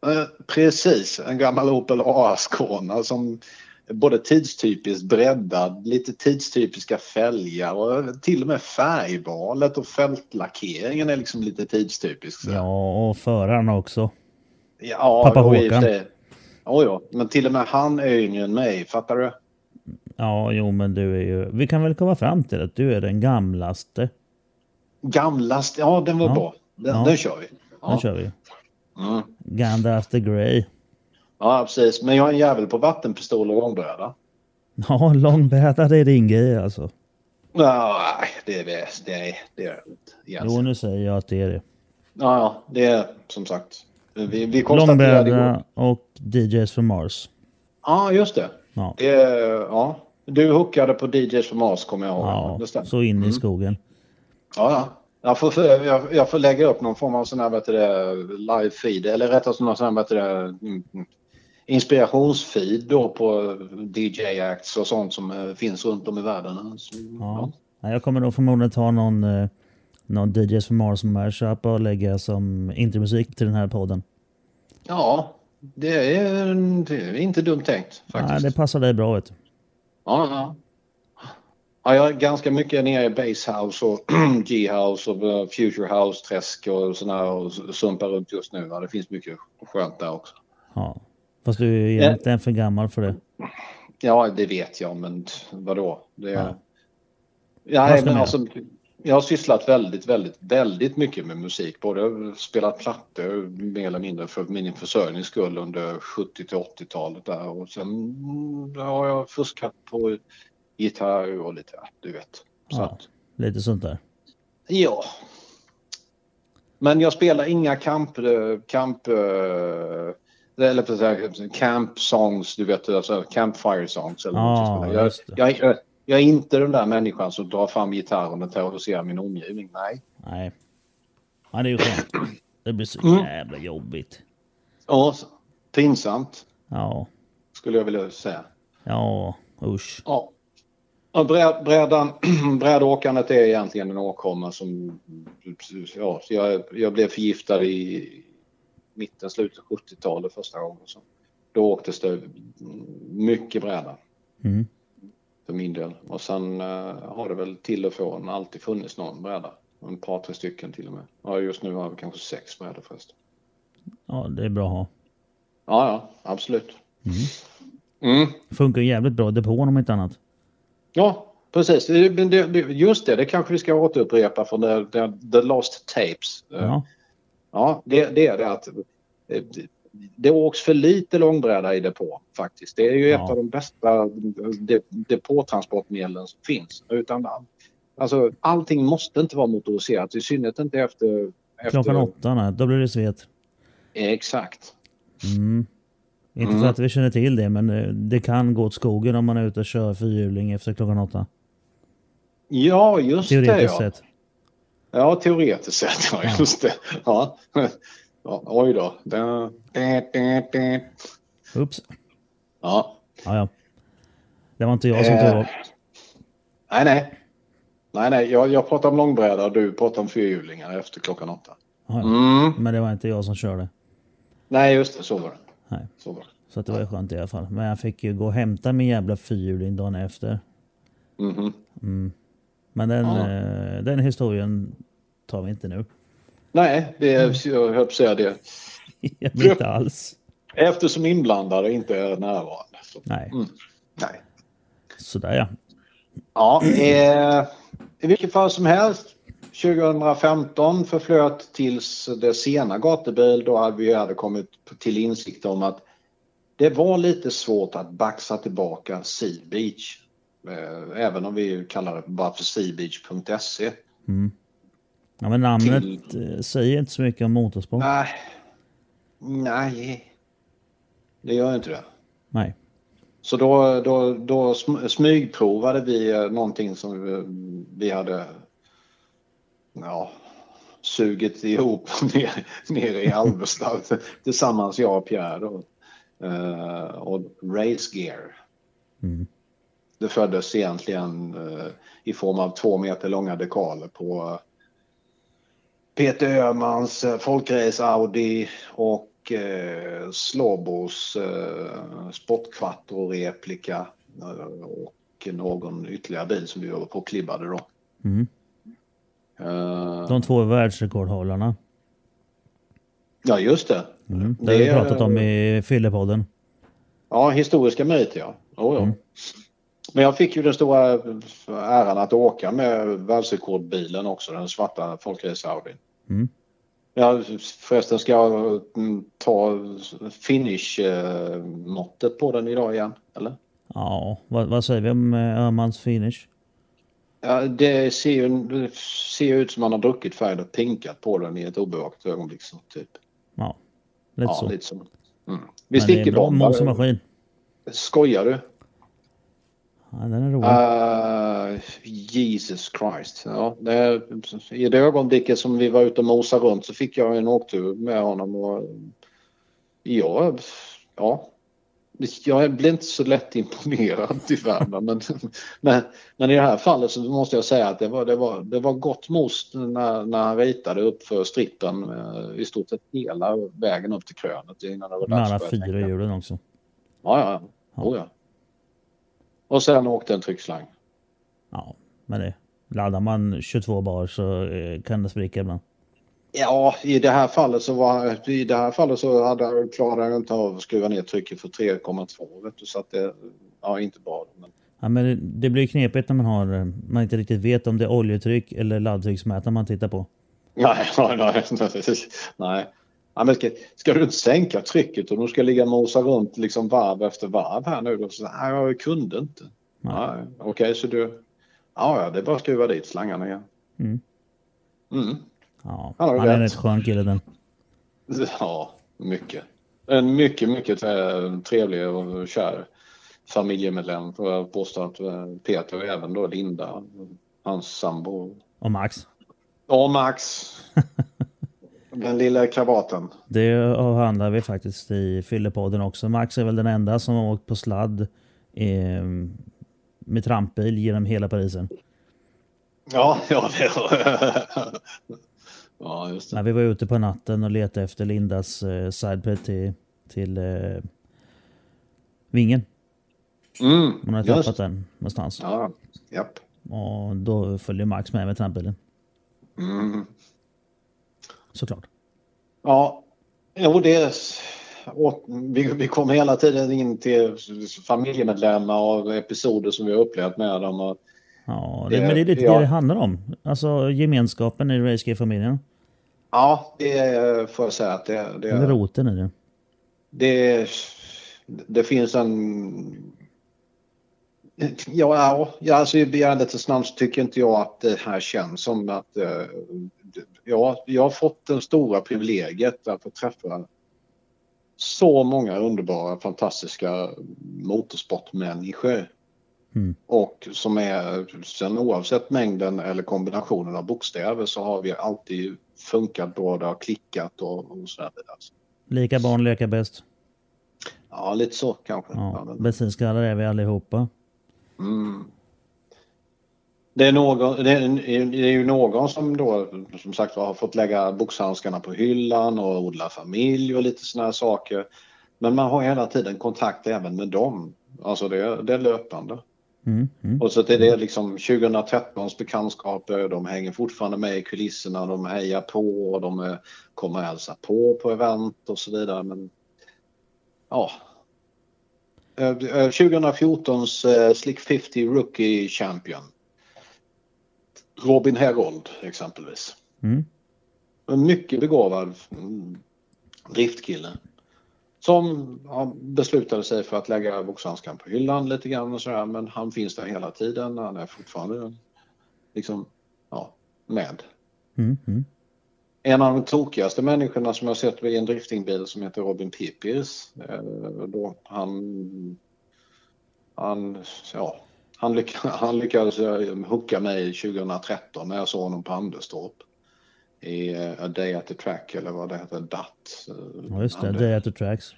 Eh, Precis, en gammal Opel AS-Kona som är både tidstypiskt breddad, lite tidstypiska fälgar och till och med färgvalet och fältlackeringen är liksom lite tidstypisk. så. Ja, och föraren också. ja Pappa Håkan. Oj, ja, men till och med han är yngre än mig, fattar du? Ja, jo men du är ju... Vi kan väl komma fram till att du är den gamlaste. Gamlast, ja den var Ja. bra. Den, Ja. den kör vi. Den Ja. kör vi. Mm. Gandalf the Grey. ja, precis. Men jag är en jävel på vattenpistol och ångbräda. Ja, långbräda det är din grej alltså. Nej, det är det. Det är det. Är inte, Jo, nu säger jag att det är det. Ja, ja, det är som sagt. Vi, vi konstaterade. Långbräda och DJs för Mars. Ja, just det. Ja, det är, ja. Du hookade på DJs för Mars kommer jag ihåg. ja det stämmer. så in i skogen. Ja, ja. Jag får, jag, jag får lägga upp någon form av sån här, vet du det, live feed eller rättare sagt någon sån här, vet du det, mm, inspirationsfeed då på DJ acts och sånt som eh, finns runt om i världen. Så, Ja. Ja, Jag kommer nog förmodligen ta någon, eh, någon DJs för Mars mashup och lägga som intromusik till den här podden. ja, det är, det är inte dumt tänkt faktiskt. Nej, det passar dig bra vet du. Ja, ja. Ja, jag är ganska mycket nere i Basshouse och G-house och eh, Future House-träsk och sådär och sumpar runt just nu. Va? Det finns mycket skönt där också. Ja. Fast du är egentligen för gammal för det. Ja, det vet jag, men vadå? Det... Ja. Ja. Nej, men alltså, jag har sysslat väldigt, väldigt, väldigt mycket med musik. Både spelat plattor mer eller mindre för min försörjnings skull under 70 till 80-talet där och sen har jag fuskat på gitarr och lite, du vet. Så Ja. att, Lite sånt där. Ja. Men jag spelar inga camp... eh, camp eh, eller här, camp songs, du vet, alltså campfire songs. Eller jag, just det. jag, jag, jag är inte den där människan som drar fram gitarren och terroriserar min omgivning. Nej. Nej. Ja, det är ju skönt. Det blir så Mm. jävla jobbigt. Ja, pinsamt Ja. skulle jag vilja säga. Ja, usch. Ja. Och brä- brädan, brädåkandet är egentligen en åkomma som... Ja, jag, jag blev förgiftad i mitten, slutet av 70-talet första gången. Så då åktes det mycket bräda Mm. För min del. Och sen eh, har det väl till och från alltid funnits någon bräda. En par, tre stycken till och med. Ja, just nu har vi kanske sex brädor förresten. Ja, det är bra att ha. Ja, ja, absolut. Mm. Funkar jävligt bra i depån om inte annat. Ja, precis. Just det, det kanske vi ska återupprepa från the, the, the Lost Tapes. Eh, Ja. Ja, det, det är det att eh, det, åks för lite långbräda i depå faktiskt. Det är ju Ja. ett av de bästa de, depåtransportmedlen som finns. Utan, alltså, allting måste inte vara motoriserat, i synnerhet inte efter... efter Klockan åtta, nej, då blir det svet. Exakt. Mm. Inte för Mm. att vi känner till det, men eh, det kan gå åt skogen om man är ute och kör fyrhjuling efter klockan åtta. Ja, just det. Teoretiskt Ja. sett. ja, teoretiskt sett. Ja, just det. Ja. Ja, oj då. Da, da, da. Oops. Ja. Ja, ja. Det var inte jag som Eh. tog. Nej, nej. Nej, nej. Jag, jag pratar om långbräda och du pratar om fyrhjulingar efter klockan åtta. Ja, ja. Mm. Men det var inte jag som körde. Nej, just det. Så var det. Nej. Så var det. Så det var ju skönt i alla fall. Men jag fick ju gå och hämta min jävla fyrhjuling dagen efter. Mhm. Men den, eh, den historien tar vi inte nu. Nej, det är, jag höll säga det. Jag inte alls. Eftersom inblandade inte är närvarande. Så. Nej. Mm. Nej. Sådär ja. Ja, eh, i vilket fall som helst. 2015 förflöt tills det sena gatubil då hade vi hade kommit till insikt om att det var lite svårt att baxa tillbaka Sea Beach. Eh, även om vi kallar det bara för seabeach.se. ja men namnet Till- eh, säger inte så mycket om motorsport. Nej. Nej. Det gör inte det. Nej. Så då, då, då sm- smygprovade vi eh, någonting som vi, vi hade ja, sugit ihop ner, nere i Alvesta tillsammans jag och Pierre. Eh, och Race Gear. Mm. Det föddes egentligen eh, i form av två meter långa dekaler på eh, Peter Öhmans eh, folkrace Audi och eh, Slobos eh, Sportquattro replika eh, och någon ytterligare bil som vi var på och klibbade då. Mm. Eh, De två världsrekordhållarna. ja, just det. Mm. Det har vi pratat om i Fyllepodden. Ja, historiska meriter ja. Oh, ja. Men jag fick ju den stora äran att åka med världsrekordbilen också, den svarta folkrace Audi. Mm. Ja, förresten ska jag mm, ta finish-måttet på den idag igen, eller? Ja, vad, vad säger vi om eh, Öhmans finish? Ja, det ser ju ser ut som man har druckit färg och pinkat på den i ett obevakat ögonblick. Så, typ. Ja, lite Ja, så. lite så. Mm. Men Vi är sticker bombar. Skojar du? Ja, den är rolig. Uh, Jesus Christ. Ja, det, I det ögonblicket som vi var ute och mosade runt så fick jag en åktur med honom. Och, ja, ja, jag blir inte så lätt imponerad tyvärr. Men, men, men i det här fallet så måste jag säga att det var, det var, det var gott mos när, när han ritade upp för strippen eh, i stort sett hela vägen upp till krönet. Innan det var dags att fyra hjulen också. Ja, ja. Oh, ja. Och sen åkte en tryckslang. Ja, men det. Laddar man 22 bar så eh, kan det spricka ibland. Ja, i det här fallet så var i det här fallet så hade klarade jag inte av att skruva ner trycket för 3,2 vet du, så att det ja inte bra. Men, Ja, men det, det blir knepigt när man har eh, man inte riktigt vet om det är oljetryck eller laddtrycksmätare man tittar på. nej, nej, nej, nej. Ja, men ska, ska du inte sänka trycket och du ska ligga och mosa runt liksom varv efter varv här nu då? Så, nej, jag kunde inte. Okej, så du. Ja, ja, det är bara att skruva dit slangarna igen. Mm. Mm. Ja, Han han är en rätt. skön kille den. Ja, mycket. En mycket, mycket trevlig och kär familjemedlem får jag påstå att eh, Peter och även då Linda, hans sambo. Och Max. Och Max. Den lilla krabaten. Det avhandlar vi faktiskt i Fyllepodden också. Max är väl den enda som har åkt på sladd eh, med trampbil genom hela Parisen. Ja, ja, det Ja, just det. När vi var ute på natten och letade efter Lindas eh, sidepad till, till eh, vingen. Mm, Hon just. tappat den någonstans. Ja, japp. Och då följde Max med med trampbilen. Mm. Såklart. Ja, jo det och Vi, vi kommer hela tiden in till familjemedlemmar och episoder som vi har upplevt med dem. Och, Ja, det, Det- men det är lite ja. det det handlar om. Alltså gemenskapen i Racegate-familjen. ja, det får jag säga att det, det, roten i det. det, det finns en... Ja, ja, alltså i ärlighetens namn så tycker inte jag att det här känns som att... eh, Ja, jag har fått det stora privilegiet att få träffa så många underbara, fantastiska motorsportmänniskor. Mm. Och som är, sen oavsett mängden eller kombinationen av bokstäver så har vi alltid funkat bra, det har klickat och, och sådär. Alltså. Lika barn leka bäst. Ja, lite så kanske. Ja, Ja, men, bensinskallar är vi allihopa. Mm. det, är någon, det, är, det är ju någon som då som sagt har fått lägga boxhandskarna på hyllan och odla familj och lite sådana här saker. Men man har hela tiden kontakt även med dem. Alltså det, det är löpande. Mm, mm. Och så till det liksom 2013s bekantskaper, de hänger fortfarande med i kulisserna, de hejar på och de eh, kommer och hälsar på på event och så vidare. Men ja. Eh, eh, 2014s eh, Slick 50 Rookie Champion. Robin Herold exempelvis. Mm. En mycket begåvad mm, driftkille. Som beslutade sig för att lägga boxhandskan på hyllan lite grann och sådär. Men han finns där hela tiden. Han är fortfarande liksom, ja, med. Mm, mm. En av de tokigaste människorna som jag sett i en driftingbil som heter Robin Pippirs. Eh, då han, han, ja, han, lyck, han lyckades eh, hooka mig 2013 när jag såg honom på Anderstorp. I eh, A Day at the Track eller vad det heter, DAT. Ja, just det. han- Day at the tracks.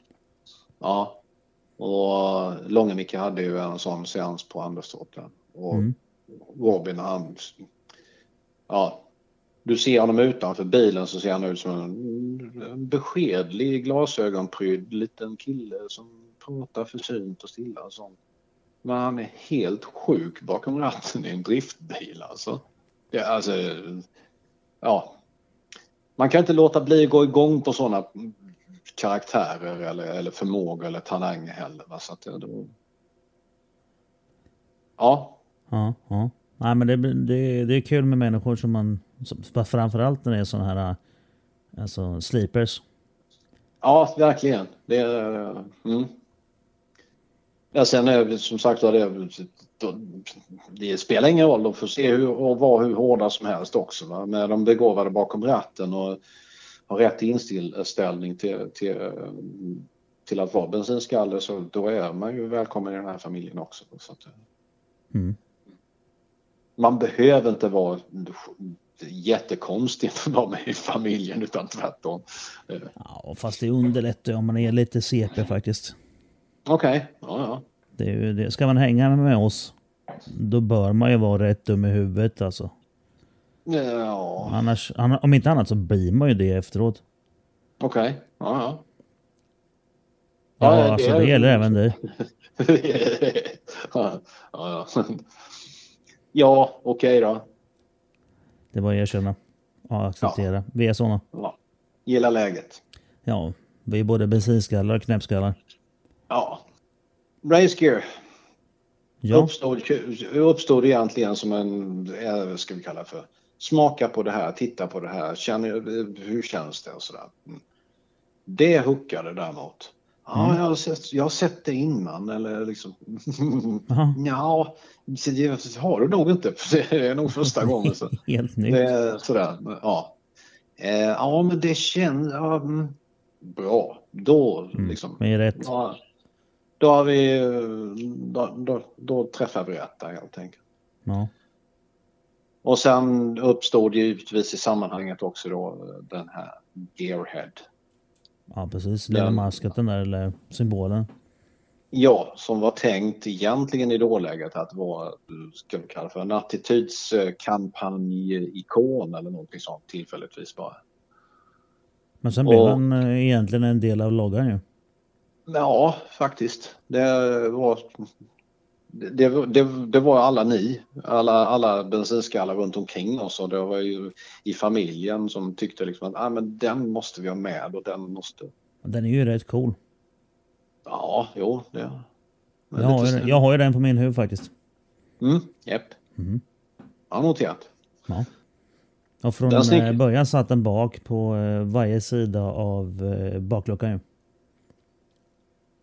Ja. Och Långe-Micke hade ju en sån seans på Anderstorp. Och Mm. Robin han... Ja. Du ser honom utanför bilen så ser han ut som en, en beskedlig glasögonprydd liten kille som pratar försynt och stilla och sånt. Men han är helt sjuk bakom ratten i en driftbil alltså. Det, alltså ja. Man kan inte låta bli att gå igång på sådana karaktärer eller, eller förmågor eller talanger heller. Va? Så att det, då... Ja, Ja, ja. Nej, men det, det, det är kul med människor som man... Framförallt när det är sådana här... äh, Alltså sleepers. ja verkligen. Det, är, mm. Ja, sen är det som sagt det, det spelar ingen roll. De får se hur, och vara hur hårda som helst också. Va? Med de begåvade bakom ratten och har rätt inställning till, till, till att vara bensinskalle så då är man ju välkommen i den här familjen också. Så att, mm. Man behöver inte vara jättekonstig för de i familjen utan tvärtom. Ja, fast det underlättar om man är lite CP faktiskt. Okej, okay. ja, ja. Det är ju det. Ska man hänga med oss då bör man ju vara rätt dum i huvudet alltså. Ja. Annars, om inte annat så blir man ju det efteråt. Okej, okay. ja ja. Ja, ja alltså det, det gäller även dig. ja, ja. ja okej okay då. Det var erkänna. Ja, acceptera. Ja. Vi är såna. Ja. Gilla läget. Ja, vi är både bensinskallar och knäppskallar. Ja. Race gear. Ja. Uppstod, uppstod egentligen som en, vad ska vi kalla för, smaka på det här, titta på det här, känner, hur känns det och sådär. Mm. Det huckade däremot. Ja, mm. jag, har sett, jag har sett det innan eller liksom. ja, det har du nog inte. Det är nog första gången. Så. Helt nytt. Det sådär, ja. Eh, ja, men det känns ja, mm, bra. Då mm. liksom. Med rätt. Ja, då har vi, då, då, då träffar vi rätt där helt enkelt. Ja. Och sen uppstod givetvis i sammanhanget också då den här Gearhead Ja, precis. Lilla masketen där, eller symbolen. Ja, som var tänkt egentligen i dåläget att vara, ska vi kalla för en attitydskampanjikon eller någonting sånt tillfälligtvis bara. Men sen blev han eh, egentligen en del av loggan ju. Ja, faktiskt. Det var det, det, det, var alla ni, alla, alla bensinskallar runt omkring oss och det var ju i familjen som tyckte liksom att ah, men den måste vi ha med och den måste... Den är ju rätt cool. Ja, jo, det jag har, ju, jag har ju den på min huvud faktiskt. Mm, japp. Mm. Ja, noterat. Ja. Och från eh, början satt den bak på eh, varje sida av eh, bakluckan ju.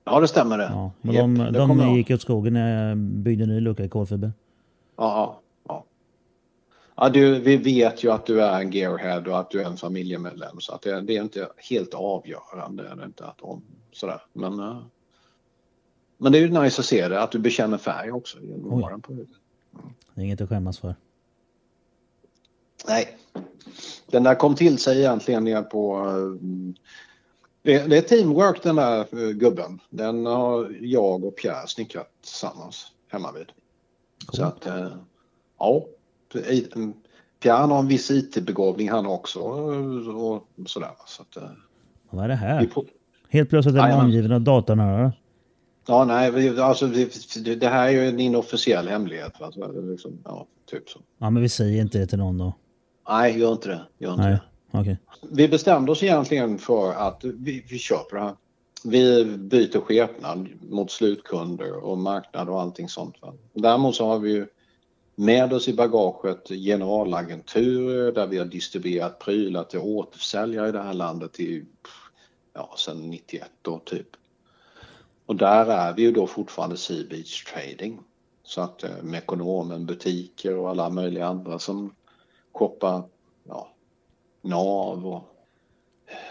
Ja, det stämmer det. Ja, men Jep, de, de, de gick åt skogen när jag byggde ny lucka i kolfiber. Ja, ja. ja du, vi vet ju att du är en gearhead och att du är en familjemedlem så att det, det är inte helt avgörande. Är det inte att de, sådär. Men, uh, men det är ju nice att se det, att du bekänner färg också genom åren på huvudet. Mm. Det är inget att skämmas för. Nej. Den där kom till sig egentligen på uh, det, det är teamwork den där uh, gubben. Den har jag och Pierre snickrat tillsammans hemma vid. Cool. Så att, uh, ja. Mm, Pierre har en viss IT-begåvning han också och sådär. Så att, Vad är det här? Helt plötsligt är man omgiven av datanördar. Ja, nej, alltså det, det, här är ju en inofficiell hemlighet. Alltså, liksom, ja, typ så. Ja, men vi säger inte det till någon då? Nej, gör inte det. Gör inte nej. det. Okay. Vi bestämde oss egentligen för att vi, vi köper det här. Vi byter skepnad mot slutkunder och marknad och allting sånt. Va? Däremot så har vi ju med oss i bagaget generalagenturer där vi har distribuerat prylar till återförsäljare i det här landet i, ja, sedan 91 då typ. Och där är vi ju då fortfarande Sea Beach Trading. Så att eh, med Mekonomen, butiker och alla möjliga andra som shoppar NAV och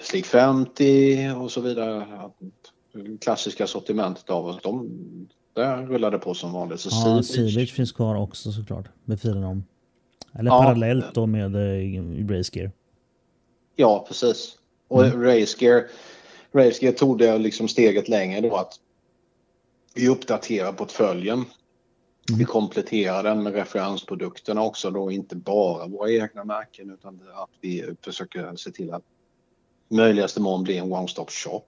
Slick 50 och så vidare. Klassiska sortimentet av oss. De, där rullade på som vanligt. Så ja, Sea finns kvar också såklart. Med filen om. Eller ja, parallellt då med uh, Race Gear. Ja, precis. Och mm. Race Gear, Race Gear tog det liksom steget längre då att vi uppdaterar portföljen. Vi kompletterar den med referensprodukterna också då, inte bara våra egna märken utan att vi försöker se till att möjligaste mån bli en one-stop shop.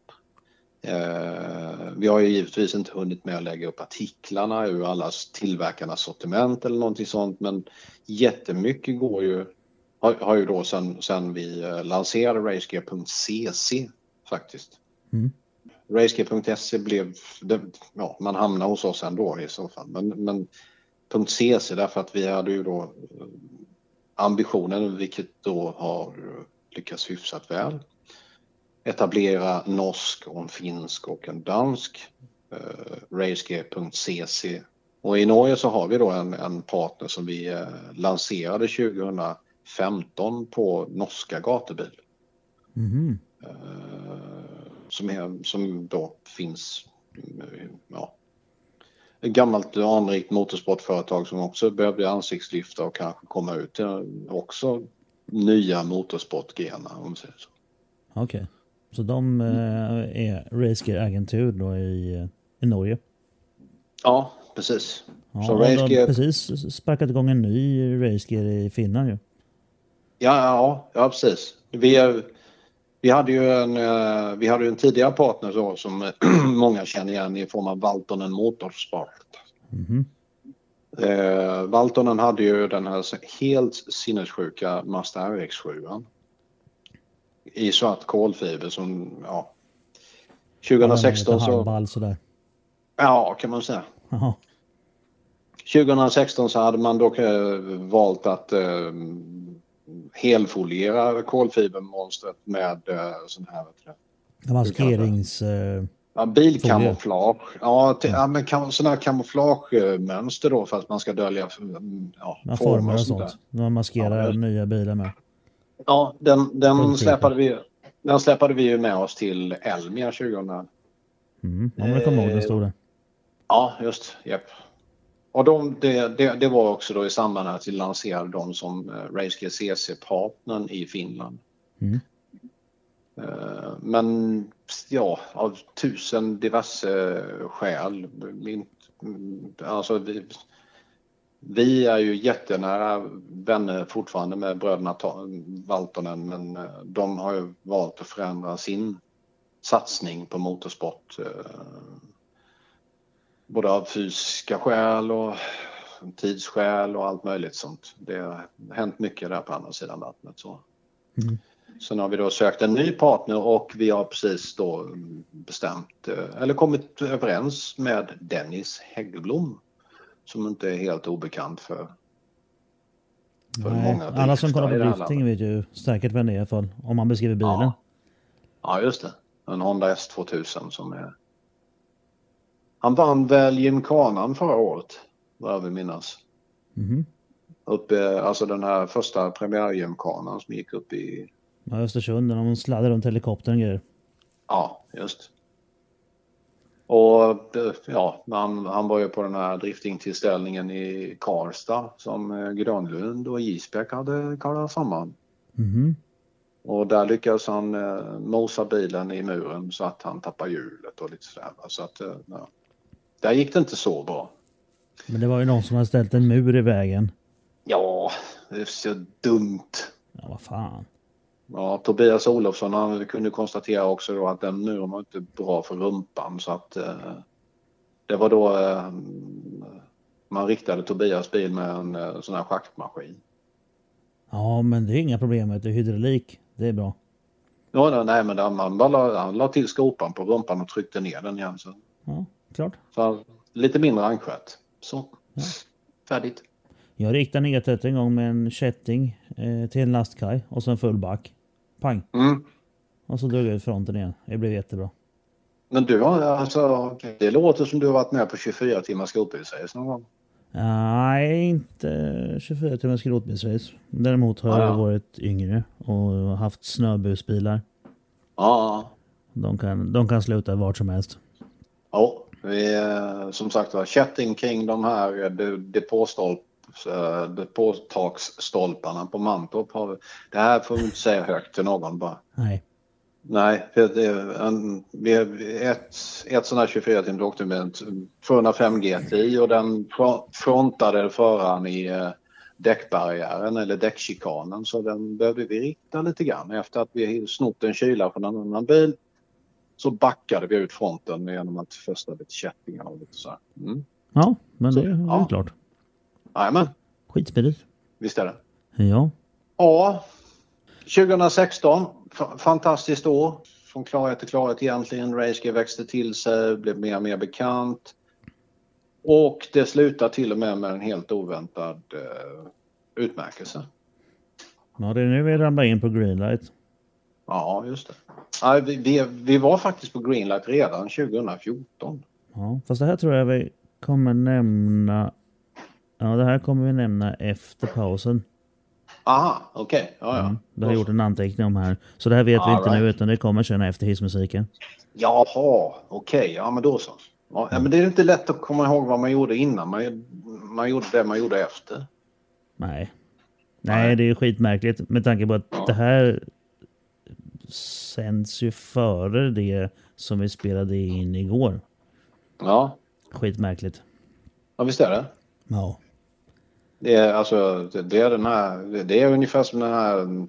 Eh, vi har ju givetvis inte hunnit med att lägga upp artiklarna ur alla tillverkarnas sortiment eller någonting sånt men jättemycket går ju, har, har ju då sen, sen vi eh, lanserade racegear.cc faktiskt. Mm. Racegear.se blev, det, ja, man hamnade hos oss ändå i så fall. Men, men .cc därför att vi hade ju då eh, ambitionen, vilket då har lyckats hyfsat väl, etablera norsk och en finsk och en dansk eh, racegear.cc. Och i Norge så har vi då en, en partner som vi eh, lanserade 2015 på norska gatubil. Mhm. Eh, som, är, som då finns, ja, ett gammalt anrikt motorsportföretag som också behövde ansiktslyfta och kanske komma ut till också nya motorsportgrenar om man säger så. Okej. Så de eh, är Racegear agentur då i, i Norge? Ja, precis. Ja, Så och de har Racegear- precis sparkat igång en ny Racegear i Finland ju. Ja, ja, ja precis. Vi, är- vi hade ju en, eh, vi hade en tidigare partner då, som många känner igen i form av Valtonen Motorsport. Mhm. Eh, Valtonen hade ju den här helt sinnessjuka Mazda RX7 i svart kolfiber som, ja. 2016 Lite så, halvball sådär. ja kan man säga. Jaha. 2016 så hade man dock eh, valt att eh, helfoliera kolfibermonstret med eh, sån här Maskerings... Eh, ja, bilkamouflage. Ja, till, ja men kam, sån här kamouflagemönster då för att man ska dölja mm, ja, ja, former och sånt. där. De maskerar Ja, nya bilar med. Ja, den, den, släpade vi, den släpade vi ju med oss till Elmia 2000. Mm. Men jag kommer ihåg den Eh, stod där. Ja, just. Japp. Och de, det, det, det var också då i samband med att vi lanserade dem som eh, Racegear CC-partnern i Finland. Mm. Eh, Men ja, av tusen diverse skäl. Min, mm, alltså vi, vi är ju jättenära vänner fortfarande med bröderna Valtonen men eh, de har ju valt att förändra sin satsning på motorsport. Både av fysiska skäl och tidsskäl och allt möjligt sånt. Det har hänt mycket där på andra sidan vattnet. Så. Mm. Sen har vi då sökt en ny partner och vi har precis då bestämt, eh, eller kommit överens med Dennis Häggblom. Som inte är helt obekant för, för Nej, många alla som kollar på drifting vet ju säkert vem det är fall. Om man beskriver bilen. Ja. Ja, just det. En Honda S2000 som är... Han vann väl Gymkanan förra året, vad jag vill minnas. Mhm. Uppe, alltså den här första premiärgymkanan som gick upp i... Ja, Östersund, när de sladdar runt helikoptern och grejer. Ja, just. Och eh, ja, han, han var ju på den här driftingtillställningen i Karlstad som eh, Grönlund och Gisbäck hade kallat samman. Mhm. Och där lyckades han eh, mosa bilen i muren så att han tappade hjulet och lite sådär. Så att, eh, ja. Där gick det inte så bra. Men det var ju någon som hade ställt en mur i vägen. Ja, det är så dumt. Ja, vad fan. Ja, Tobias Olofsson han kunde konstatera också då att den muren var inte bra för rumpan så att eh, det var då eh, man riktade Tobias bil med en eh, sån här schaktmaskin. Ja, men det är inga problem med det. Hydraulik, det är bra. Ja, nej, men han, han la, han la till skopan på rumpan och tryckte ner den igen. Så, Ja, klart. så lite mindre ankskött. Så, färdigt. Jag riktade ner det en gång med en kätting eh, till en lastkaj och sen full back. Pang! Mm. Och så drog jag ut fronten igen. Det blev jättebra. Men du har alltså, det låter som du har varit med på 24 timmars skrotbilsrace någon gång. Nej, inte 24 timmars skrotbilsrace. Däremot har Ja, jag ja. varit yngre och haft snöbusbilar. Ja, De kan, de kan sluta vart som helst. ja. Vi, eh, som sagt var, kätting kring de här eh, de- depåstolp, eh, depåtaksstolparna på Mantorp. Har, vi- det här får vi inte säga högt till någon bara. Nej. Nej, en, vi, ett, ett sån här 24 timmar åkte med en 205 GTI och den fro- frontade föraren i däckbarriären eller däckchikanen så den behövde vi rikta lite grann. Efter att vi snott en kyla från en annan bil så backade vi ut fronten genom att fästa lite kättingar och lite så här. Mm. Ja, men Så, det är ja. klart. Jajamän, Skitsmidigt. visst är det. Ja. Ja, 2016, fa- fantastiskt år. Från klarhet till klarhet egentligen. Racegear växte till sig, blev mer och mer bekant. Och det slutar till och med med en helt oväntad eh, utmärkelse. ja, det är nu vi ramlar in på Greenlight. Ja, just det. Ja, vi, vi, vi var faktiskt på Greenlight redan 2014. Ja, fast det här tror jag vi kommer nämna... Ja, det här kommer vi nämna efter pausen. Aha, okej. Ja, ja. Du har gjort en anteckning om här. Så det här vet vi All inte nu right. utan det kommer sen efter hissmusiken. Jaha, okej. Ja, men då så. Ja, men det är inte lätt att komma ihåg vad man gjorde innan. Man, man gjorde det man gjorde efter. Nej. Nej, det är ju skitmärkligt med tanke på att det här sänds ju före det som vi spelade in igår. Ja, Skitmärkligt. ja visst är det. Ja. Det är, alltså, det, är den här, det är ungefär som den här mm,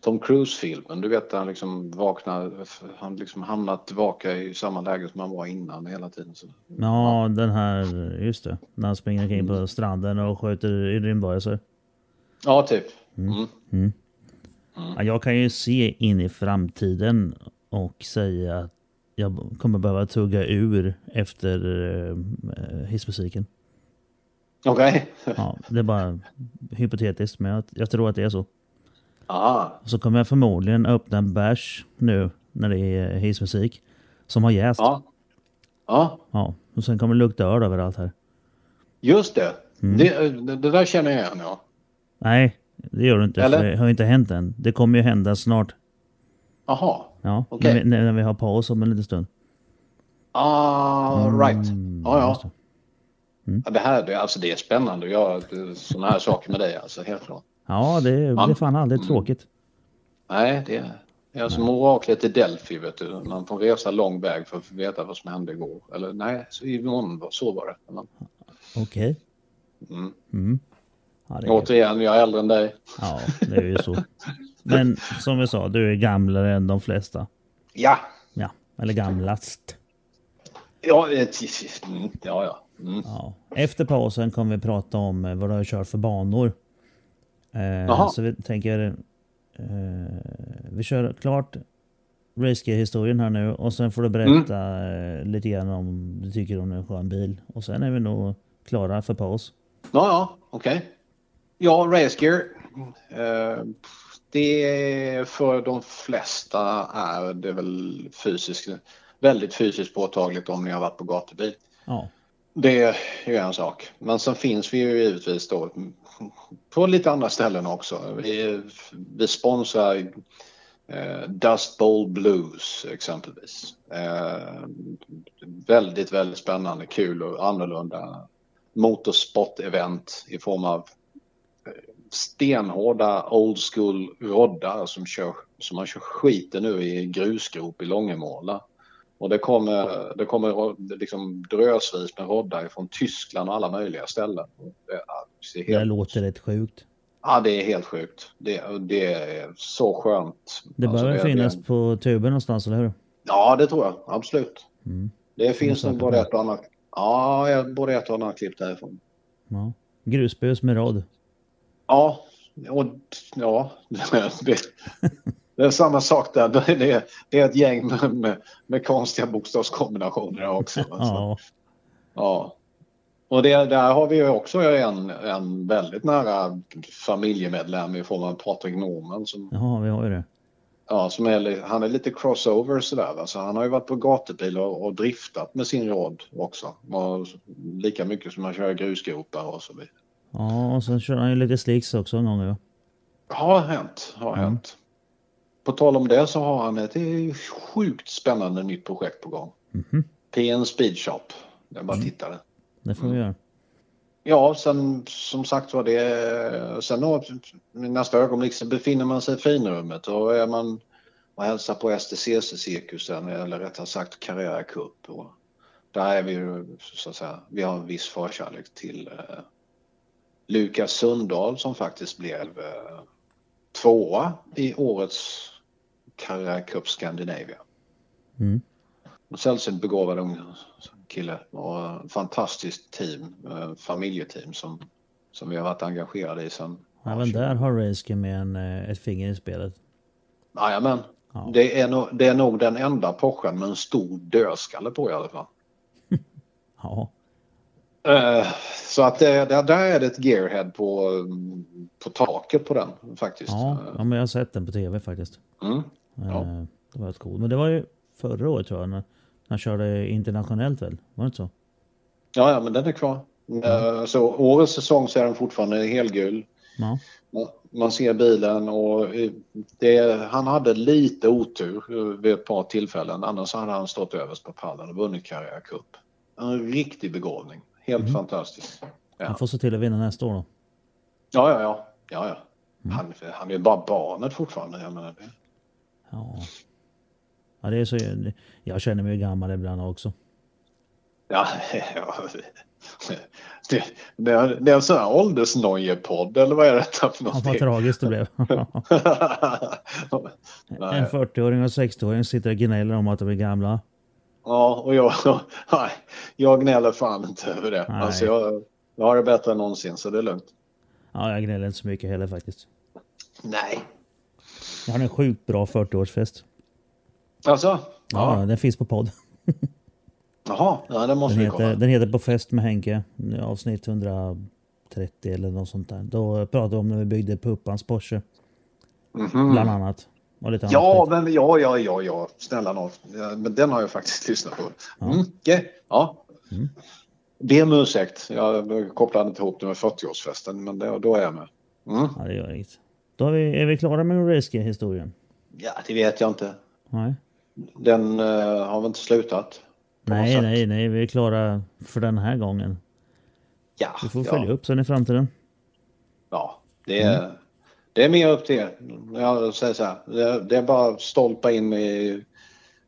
Tom Cruise-filmen. Du vet, han liksom vaknar, han liksom hamnar tillbaka i samma läge som han var innan hela tiden. Så. Ja, den här, just det. När han springer omkring på stranden och skjuter rymdvarelser. Ja, typ. Mm. Ja, jag kan ju se in i framtiden och säga att jag kommer behöva tugga ur efter uh, hissmusiken. Okej. Ja, det är bara hypotetiskt, men jag, jag tror att det är så. Ah, så kommer jag förmodligen öppna en bärs nu när det är hissmusik som har jäst. Ja. ja. Ja, Och sen kommer det lukta öl överallt här. just det. Det, det. Det där känner jag igen, ja. Nej, det gör det inte. Eller? För det har ju inte hänt än. Det kommer ju hända snart. Jaha. Ja, Okej. när, vi, när vi har paus om en liten stund. Ah, right. Ja, Mm, ja. det. här, det, alltså, det är spännande att göra sådana här saker med dig, alltså, helt klart. Ja, det det är fan aldrig tråkigt. Nej, det är, det är som oraklet i Delphi, vet du. Man får resa lång väg för att veta vad som hände igår. Eller nej, så i morgon, så var det. Okej. Mm. Mm. Ja, är, återigen, jag är äldre än dig. ja, det är ju så. Men som vi sa, du är gamlare än de flesta. Ja, Ja, eller gamlast. ja, eh, mm, ja, ja. Mm. Ja. Efter pausen kommer vi prata om eh, vad du har kört för banor. Eh, så vi tänker... Eh, vi kör klart Racegear-historien här nu och sen får du berätta eh, lite grann om du tycker om en skön bil. Och sen är vi nog klara för paus. Ja, ja, okej. Ja, racegear. Eh, det för de flesta är det väl fysiskt, väldigt fysiskt påtagligt om ni har varit på gatubil. Ja, Det är ju en sak. Men sen finns vi ju givetvis då på lite andra ställen också. Vi, vi sponsrar eh, Dust Bowl Blues exempelvis. Eh, väldigt, väldigt spännande, kul och annorlunda motorsport-event i form av stenhårda old school roddar som, kör, som man kör skiten nu i grusgrop i Långemåla. Och det kommer, det kommer liksom drösvis med roddar från Tyskland och alla möjliga ställen. Det, det, är det helt, låter rätt sjukt. ja, det är helt sjukt. Det, det är så skönt. Det Alltså, behöver finnas det- på tuben någonstans, eller hur? Ja, det tror jag. Absolut. Mm. Det finns nog både ett och annat. Ja, både ett och annat klipp därifrån. Ja. Grusbus med rodd. Ja, och ja, det, det är samma sak där. Det är, det är ett gäng med, med, med konstiga bokstavskombinationer också. Alltså. Ja, Ja. Och det, där har vi ju också en, en väldigt nära familjemedlem i form av Patrik Norman som, ja, vi har ju det. ja, som är, han är lite crossover sådär. va. Så han har ju varit på gatubil och, och driftat med sin råd också. Och lika mycket som han kör grusgropar och så vidare. Ja, och sen kör han ju lite slicks också någon gång. Ja. Har hänt, har hänt. På tal om det så har han ett sjukt spännande nytt projekt på gång. Mhm. PN Speed Shop. Jag bara tittade. Det får vi göra. Ja, sen som sagt var det... Sen då, nästa ögonblick så befinner man sig i finrummet och är man och hälsar på STCC-cirkusen eller rättare sagt Carrera Cup. Och där är vi ju så att säga, vi har en viss förkärlek till eh, Lukas Sundahl som faktiskt blev eh, tvåa i årets Carrera Cup Scandinavia. Mm. Sällsynt begåvad ung kille och en fantastiskt team, eh, familjeteam som, som vi har varit engagerade i sedan. Även där har Racegear med en, eh, ett finger i spelet. Jajamän. Ja. Det, är nog, det är nog den enda Porschen med en stor dödskalle på i alla fall. Ja, Eh, så att det, det, där är det ett gearhead på, på taket på den faktiskt. ja, ja, men jag har sett den på tv faktiskt. Mm. Eh, Det var rätt cool. Men det var ju förra året tror jag när, när Han körde internationellt väl? Var det inte så? Ja, ja men den är kvar. Mm. Så årets säsong så är den fortfarande helgul. Ja. Man ser bilen och det, han hade lite otur vid ett par tillfällen. Annars hade han stått överst på pallen och vunnit Carrera Cup. En riktig begåvning. Helt mm. fantastisk. Ja. Han får se till att vinna nästa år då. Ja, ja, ja. ja, ja. Mm. Han, han är bara barnet fortfarande. Jag menar det. Ja. ja, det är så. Jag känner mig gammal ibland också. Ja, ja. Det, det, är, det är en sån här åldersnojepodd eller vad är detta för någonting? Ja, vad tragiskt det blev. en 40-åring och 60-åring sitter och gnäller om att de är gamla. Ja, och jag, nej, jag gnäller fan inte över det. Alltså jag, jag har det bättre än någonsin så det är lugnt. Ja, jag gnäller inte så mycket heller faktiskt. Nej. Jag har en sjukt bra 40-årsfest. Alltså? Ja, ja, den finns på podd. Jaha, ja, det måste den vi heter, kolla. Den heter På fest med Henke. Avsnitt 130 eller något sånt där. Då pratade vi om när vi byggde Puppans Porsche. Mm -hmm. Bland annat. Och lite ja, men ja, ja, ja, ja. Snälla. Ja, men den har jag faktiskt lyssnat på. Mm, okay. ja. Mm. Be om ursäkt. Jag kopplade inte ihop det med 40-årsfesten, men det, då är jag med. Mm. Ja, det gör inget. Då är vi, är vi klara med racegear-historien? Ja, det vet jag inte. Nej. Den uh, har väl inte slutat? Nej, nej, nej. Vi är klara för den här gången. Ja, vi får ja. följa upp sen i framtiden. Ja, det är, mm. Det är mer upp till er. Jag säger så här, det, är bara stolpa in i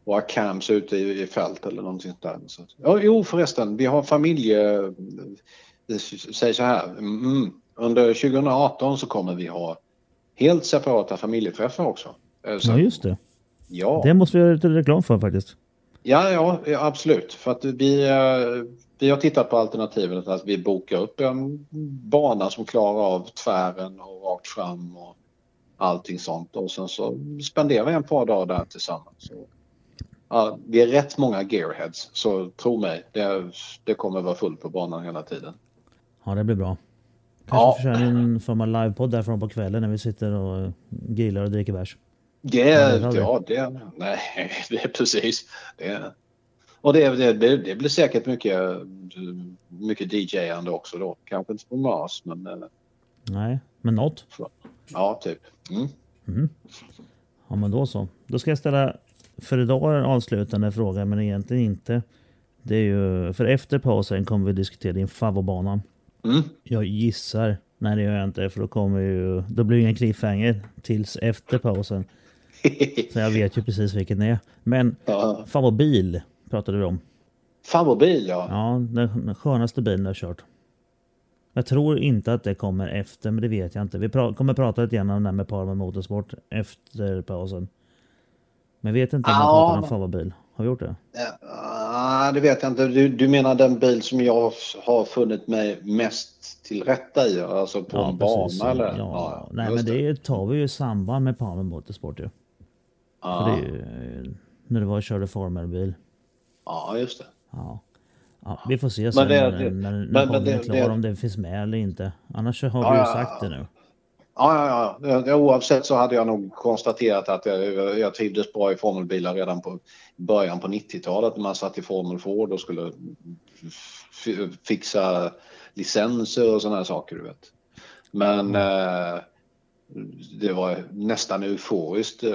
våra camps ute i, i fält eller någonting där. Så, ja, jo förresten, vi har familje... Säg så här, mm, under 2018 så kommer vi ha helt separata familjeträffar också. Så, ja, just det. Ja. Det måste vi göra lite reklam för faktiskt. Ja, ja, absolut. För att vi, vi har tittat på alternativen att vi bokar upp en bana som klarar av tvären och rakt fram och allting sånt. Och sen så spenderar vi ett par dagar där tillsammans. Ja, vi är rätt många gearheads, så tro mig, det, det kommer vara fullt på banan hela tiden. Ja, det blir bra. Kanske ja. en form av livepodd därifrån på kvällen när vi sitter och grillar och dricker bärs. Det, ja, det, ja, det, nej, det är precis. Det, och det, det, det blir säkert mycket, mycket DJ-ande också då. Kanske inte på Mars, men... eh, Nej, men något. Ja, typ. Mm. Mm. Ja, men då så. Då ska jag ställa för idag en avslutande fråga, men egentligen inte. Det är ju, för efter pausen kommer vi diskutera din favoritbana. Mm. Jag gissar, nej det gör jag inte, för då kommer ju, då blir det ingen cliffhanger tills efter pausen. Så jag vet ju precis vilken det är. Men Ja. favoritbil pratade vi om. Favoritbil, ja. Ja, den skönaste bilen jag kört. Jag tror inte att det kommer efter, men det vet jag inte. Vi pra kommer prata lite grann om det här med Parma Motorsport efter pausen. Men jag vet inte om jag Ja. pratar om favoritbil. Har vi gjort det? Ja, det vet jag inte. Du, du menar den bil som jag har funnit mig mest till rätta i? Alltså på en precis. bana eller? Ja. Nej, just men det tar vi ju i samband med Parma Motorsport ju. Ja, För det är ju eh, när du var och körde formelbil. Ja just det. Ja. ja, vi får se sen det- när, det- när, när men- podden är klar om det finns med eller inte. Annars har Ja, du ju sagt det nu. Ja, ja, ja. ja. Oavsett så hade jag nog konstaterat att jag, jag trivdes bra i formelbilar redan på början på 90-talet när man satt i Formel Ford och skulle fixa licenser och sådana här saker, du vet. Men eh, det var nästan euforiskt eh,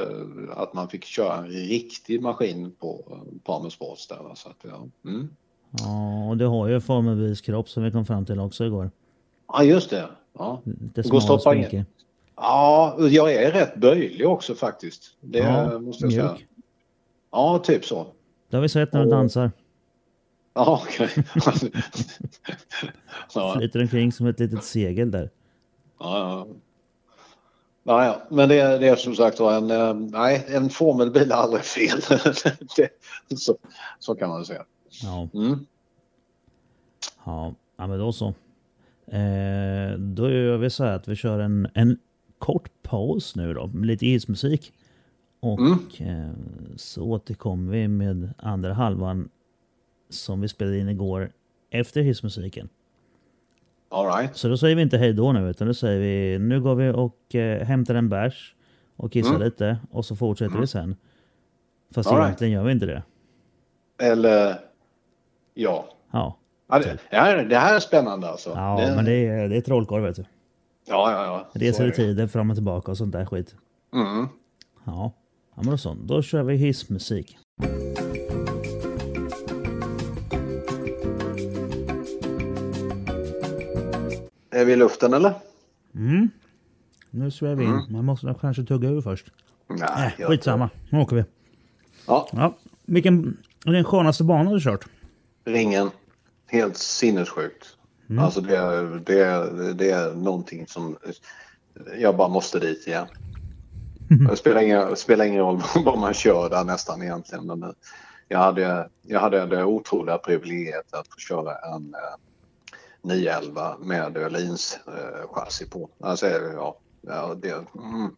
att man fick köra en riktig maskin på eh, Palmer Sports där. Så att, ja. Mm. Ja, och du har ju formelbilskropp som vi kom fram till också igår. ja, just det. Ja. Lite in. spinkig. ja, jag är rätt böjlig också faktiskt. Det Ja, måste jag säga. mjuk. Ja, typ så. Det har vi sett när du Och- dansar. Ja, okej. ja, Flyter omkring som ett litet segel där. ja, ja. Ja, ja, men det, är- det är som sagt var en, eh, nej, en formelbil är aldrig fel. det, så, så kan man säga. Ja, Mm. ja men då så. Eh, då gör vi så här att vi kör en, en kort paus nu då med lite ismusik. Och Mm. eh, så återkommer vi med andra halvan som vi spelade in igår efter hissmusiken. All right. Så då säger vi inte hej då nu utan då säger vi nu går vi och eh, hämtar en bärs och kissar Mm. lite och så fortsätter vi sen. Fast All right. egentligen gör vi inte det. Eller ja. Ja, ja det, det, här, det här är spännande alltså. ja det, men det är, det är trollkarl vet du. Ja, ja, ja. Är i tiden fram och tillbaka och sånt där skit. Mm. Ja, ja men då så. Då kör vi hissmusik. Är vi i luften eller? Mm. Nu svär vi in. Man måste kanske tugga ur först. Nej, jag- skitsamma. Nu åker vi. Ja, Ja, vilken är den skönaste banan du kört? ringen. Helt sinnessjukt. Mm. Alltså det, är- det, är- det är någonting som... Jag bara måste dit igen. Det spelar ingen, spelar ingen roll vad man kör där nästan egentligen. Men jag hade, jag hade det otroliga privilegiet att få köra en 911 med Öhlins eh, chassi på. Alltså, ja, ja, det, mm.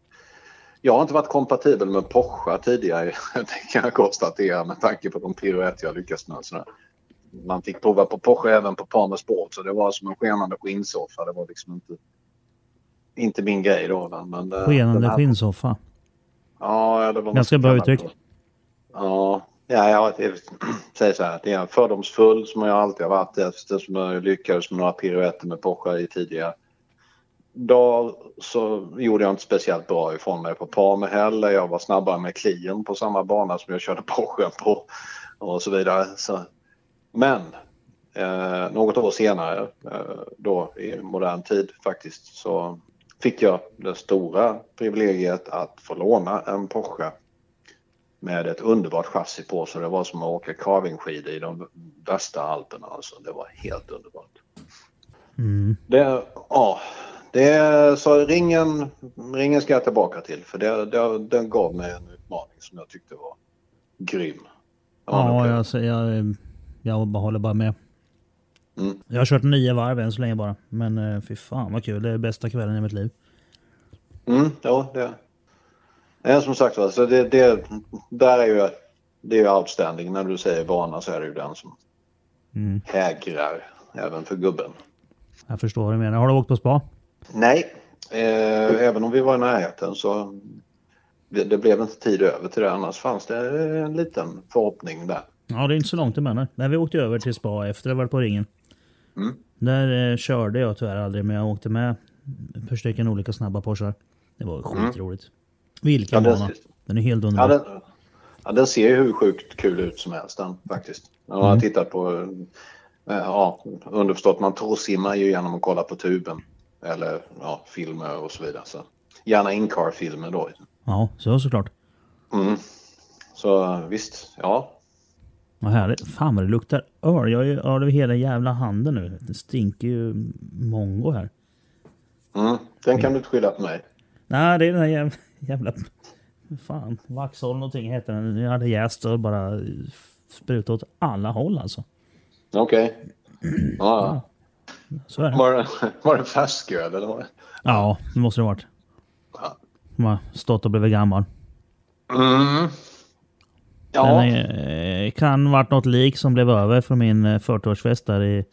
Jag har inte varit kompatibel med Porsche tidigare, det kan jag konstatera med tanke på de piruetter jag lyckats med. Sådär. Man fick prova på Porsche även på Palmer Sport så det var som en skenande skinnsoffa. Det var liksom inte, inte min grej då. Men, eh, den Skenande här- skinnsoffa. Ja, det var Ganska bra uttryck. Ja, ja, jag, säger så här. Det är fördomsfull som jag alltid har varit eftersom jag lyckades med några piruetter med Porsche i tidigare dagar så gjorde jag inte speciellt bra ifrån mig på Parme heller. Jag var snabbare med klien på samma bana som jag körde Porsche på och så vidare. Så, men eh, något år senare, eh, då i modern tid faktiskt, så fick jag det stora privilegiet att få låna en Porsche med ett underbart chassi på så det var som att åka carvingskidor i de värsta alperna. Alltså. Det var helt underbart. Mm. Det, ja, det, så ringen, ringen ska jag tillbaka till för det, det, den gav mig en utmaning som jag tyckte var grym. Ja, jag, så jag, jag håller bara med. Mm. Jag har kört nio varv än så länge bara. Men eh, fy fan vad kul. Det är bästa kvällen i mitt liv. Mm, ja, det är som sagt var, så det, det, där är ju, det är ju outstanding. När du säger bana så är det ju den som Mm. hägrar även för gubben. Jag förstår vad du menar. Har du åkt på spa? Nej, eh, även om vi var i närheten så det, det blev inte tid över till det. Annars fanns det en liten förhoppning där. Ja, det är inte så långt emellan. Nej, vi åkte över till spa efter att ha varit på ringen. Mm. Där eh, körde jag tyvärr aldrig, men jag åkte med för stycken olika snabba Porschar. Det var skitroligt. Vilken. Ja, bana. den, är helt ja, underbar. den, ja, den ser ju hur sjukt kul ut som helst den faktiskt. Jag har Mm. tittat på, eh, ja, underförstått man torrsimmar ju genom att kolla på tuben. Eller ja, filmer och så vidare. Så. Gärna in-car-filmer då. Ja, så såklart. Mm. Så visst, ja. Vad härligt. Fan vad det luktar öl. Jag har ju öl över hela jävla handen nu. Det stinker ju mongo här. Mm. Den kan du inte skylla på mig. Nej, det är den här jävla... jävla fan, Vaxholm någonting heter den. Jag hade jäst och bara sprutat åt alla håll alltså. Okej. Ja, Så är ja. det. Var det, var det färsköl eller vad? det? Ja, det måste det ha varit. Ja. Man har stått och blivit gammal. Mm. Den Ja, är, kan varit något lik som blev över från min eh, 40-årsfest där i...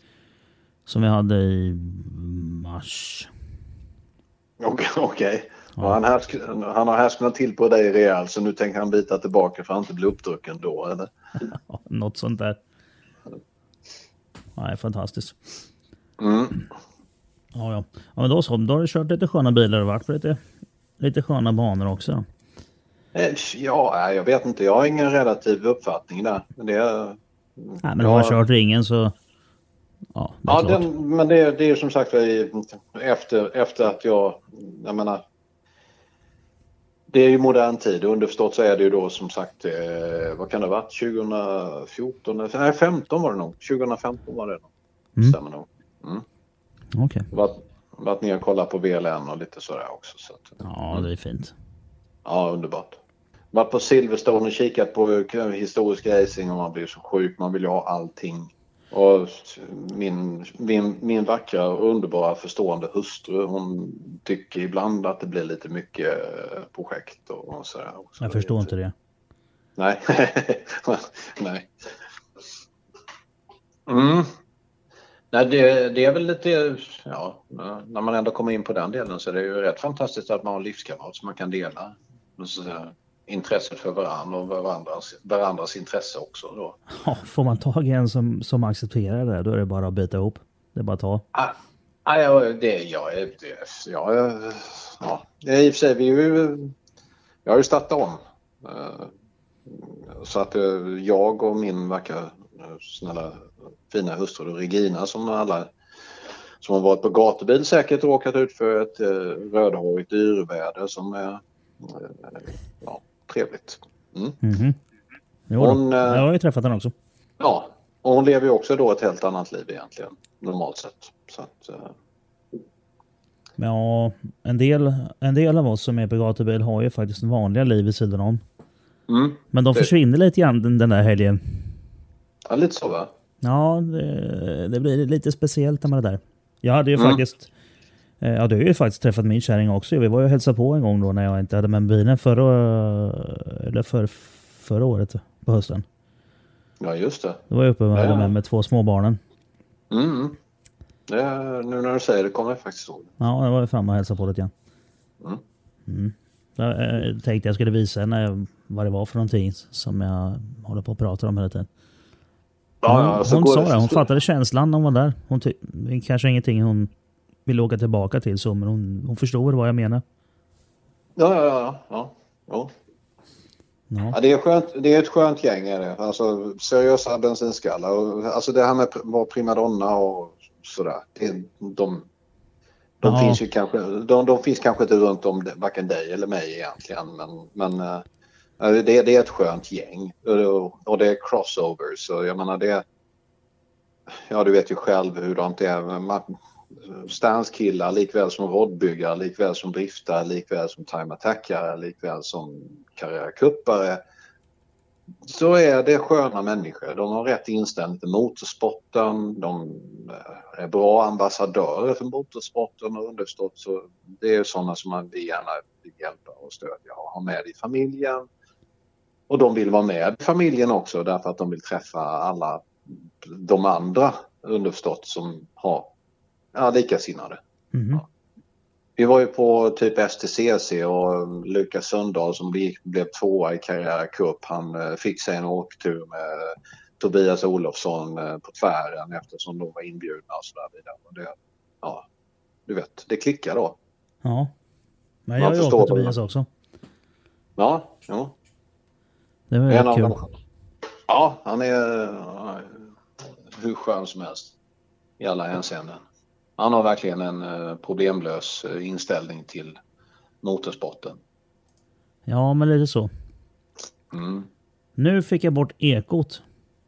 Som vi hade i mars. okej. okej. Ja, Han, härsk, han har härsknat till på dig rejält så nu tänker han bita tillbaka för att inte blir uppdrucken då eller? Något sånt där. Är fantastiskt. Mm. Ja, ja. ja men då så. Då har du kört lite sköna bilar och varit på lite, lite sköna banor också. Eh, Ja, nej, jag vet inte. Jag har ingen relativ uppfattning där. Men Det är, Nej, men har man Ja. kört ringen så... Ja, det är ja, den, men det, det är som sagt i- efter, efter att jag, jag menar. Det är ju modern tid. Underförstått så är det ju då som sagt, eh, vad kan det ha varit? 2014? Nej, 15 var det nog. 2015 var det nog. Mm. Stämmer nog. Okej. Varit, varit ner och kollat på VLN och lite sådär också. Så att, Ja, det är fint. ja, underbart. Varit på Silverstone och kikat på historisk racing och man blir så sjuk. Man vill ju ha allting. Och min, min, min vackra och underbara förstående hustru hon tycker ibland att det blir lite mycket eh, projekt och, sådär. också. Jag förstår inte det. Nej. Nej. Mm. Nej, det, det är väl lite, ja, när man ändå kommer in på den delen så är det ju rätt fantastiskt att man har en livskamrat som man kan dela så intresset för varandra och varandras, varandras intresse också. Då. Ja, får man tag i en som, som accepterar det, då är det bara att bita ihop. Det är bara att ta. Ah, ah, ja, det, jag är... Det, jag är ja, i och för sig, vi ju... Jag har ju startat om. Eh, Så att eh, jag och min vackra, eh, snälla, fina hustru Regina som alla som har varit på gatubil säkert råkat ut för ett eh, rödhårigt yrväder som är eh, ja, trevligt. Mm. Jo. Hon, eh, jag har ju träffat den också. Ja, och hon lever ju också då ett helt annat liv egentligen, normalt sett. Så att, eh, ja, en del, en del av oss som är på gatubil har ju faktiskt vanliga liv vid sidan om. mm. Men de Det- försvinner lite grann den, den där helgen. Ja, lite så va? Ja, det, det blir lite speciellt med det där. Jag hade ju Mm. faktiskt... eh, Ja, du har ju faktiskt träffat min kärring också. Vi var ju och hälsade på en gång då när jag inte hade med bilen förra, eller för, förra året på hösten. Ja, just det. Då var jag uppe med, Ja. hade med, med två småbarnen. Mm. det är, nu när du säger det kommer jag faktiskt ihåg. Ja, jag var ju framme och hälsade på lite grann. Mm. Mm. Jag eh, tänkte jag skulle visa henne vad det var för någonting som jag håller på att prata om hela tiden. hon ja, hon går sa det- hon fattade känslan när hon var där. Hon kanske ingenting hon vill åka tillbaka till så, men hon, hon förstod vad jag menar. Ja, ja, ja. ja. ja. Ja. Ja, det, är skönt, det är ett skönt gäng. Är det. Alltså, seriösa bensinskallar. Och, Alltså det här med att vara primadonna och sådär. Det, de de Ja. finns ju kanske, de, de finns kanske inte runt om varken dig eller mig egentligen. Men, men eh, det, det är ett skönt gäng. Och, och det är crossovers. Så jag menar det... Ja, du vet ju själv hur det är. Man, Stanskillar likväl som rodbyggare, likväl som driftare, likväl som time attackare, likväl som karriärkuppare. Så är det sköna människor. De har rätt inställning till motorsporten. De är bra ambassadörer för motorsporten och underförstått så det är sådana som man vill gärna vill hjälpa och stödja och ha med i familjen. Och de vill vara med i familjen också därför att de vill träffa alla de andra underförstått som har ja, likasinnade. Mhm. Vi var ju på typ STCC och Lukas Sundahl som gick, blev tvåa i Karriär Cup. Han eh, fick sig en åktur med Tobias Olofsson eh, på tvären eftersom de var inbjudna och så där vidare. Och det, ja, du vet, det klickar då. Ja. Men jag har ju åkt Tobias man- också. Ja, ja. Det var En av kul. Ja, han är eh, hur skön som helst i alla hänseenden. Han har verkligen en eh, problemlös eh, inställning till motorsporten. Ja, men lite så. Mm. Nu fick jag bort ekot.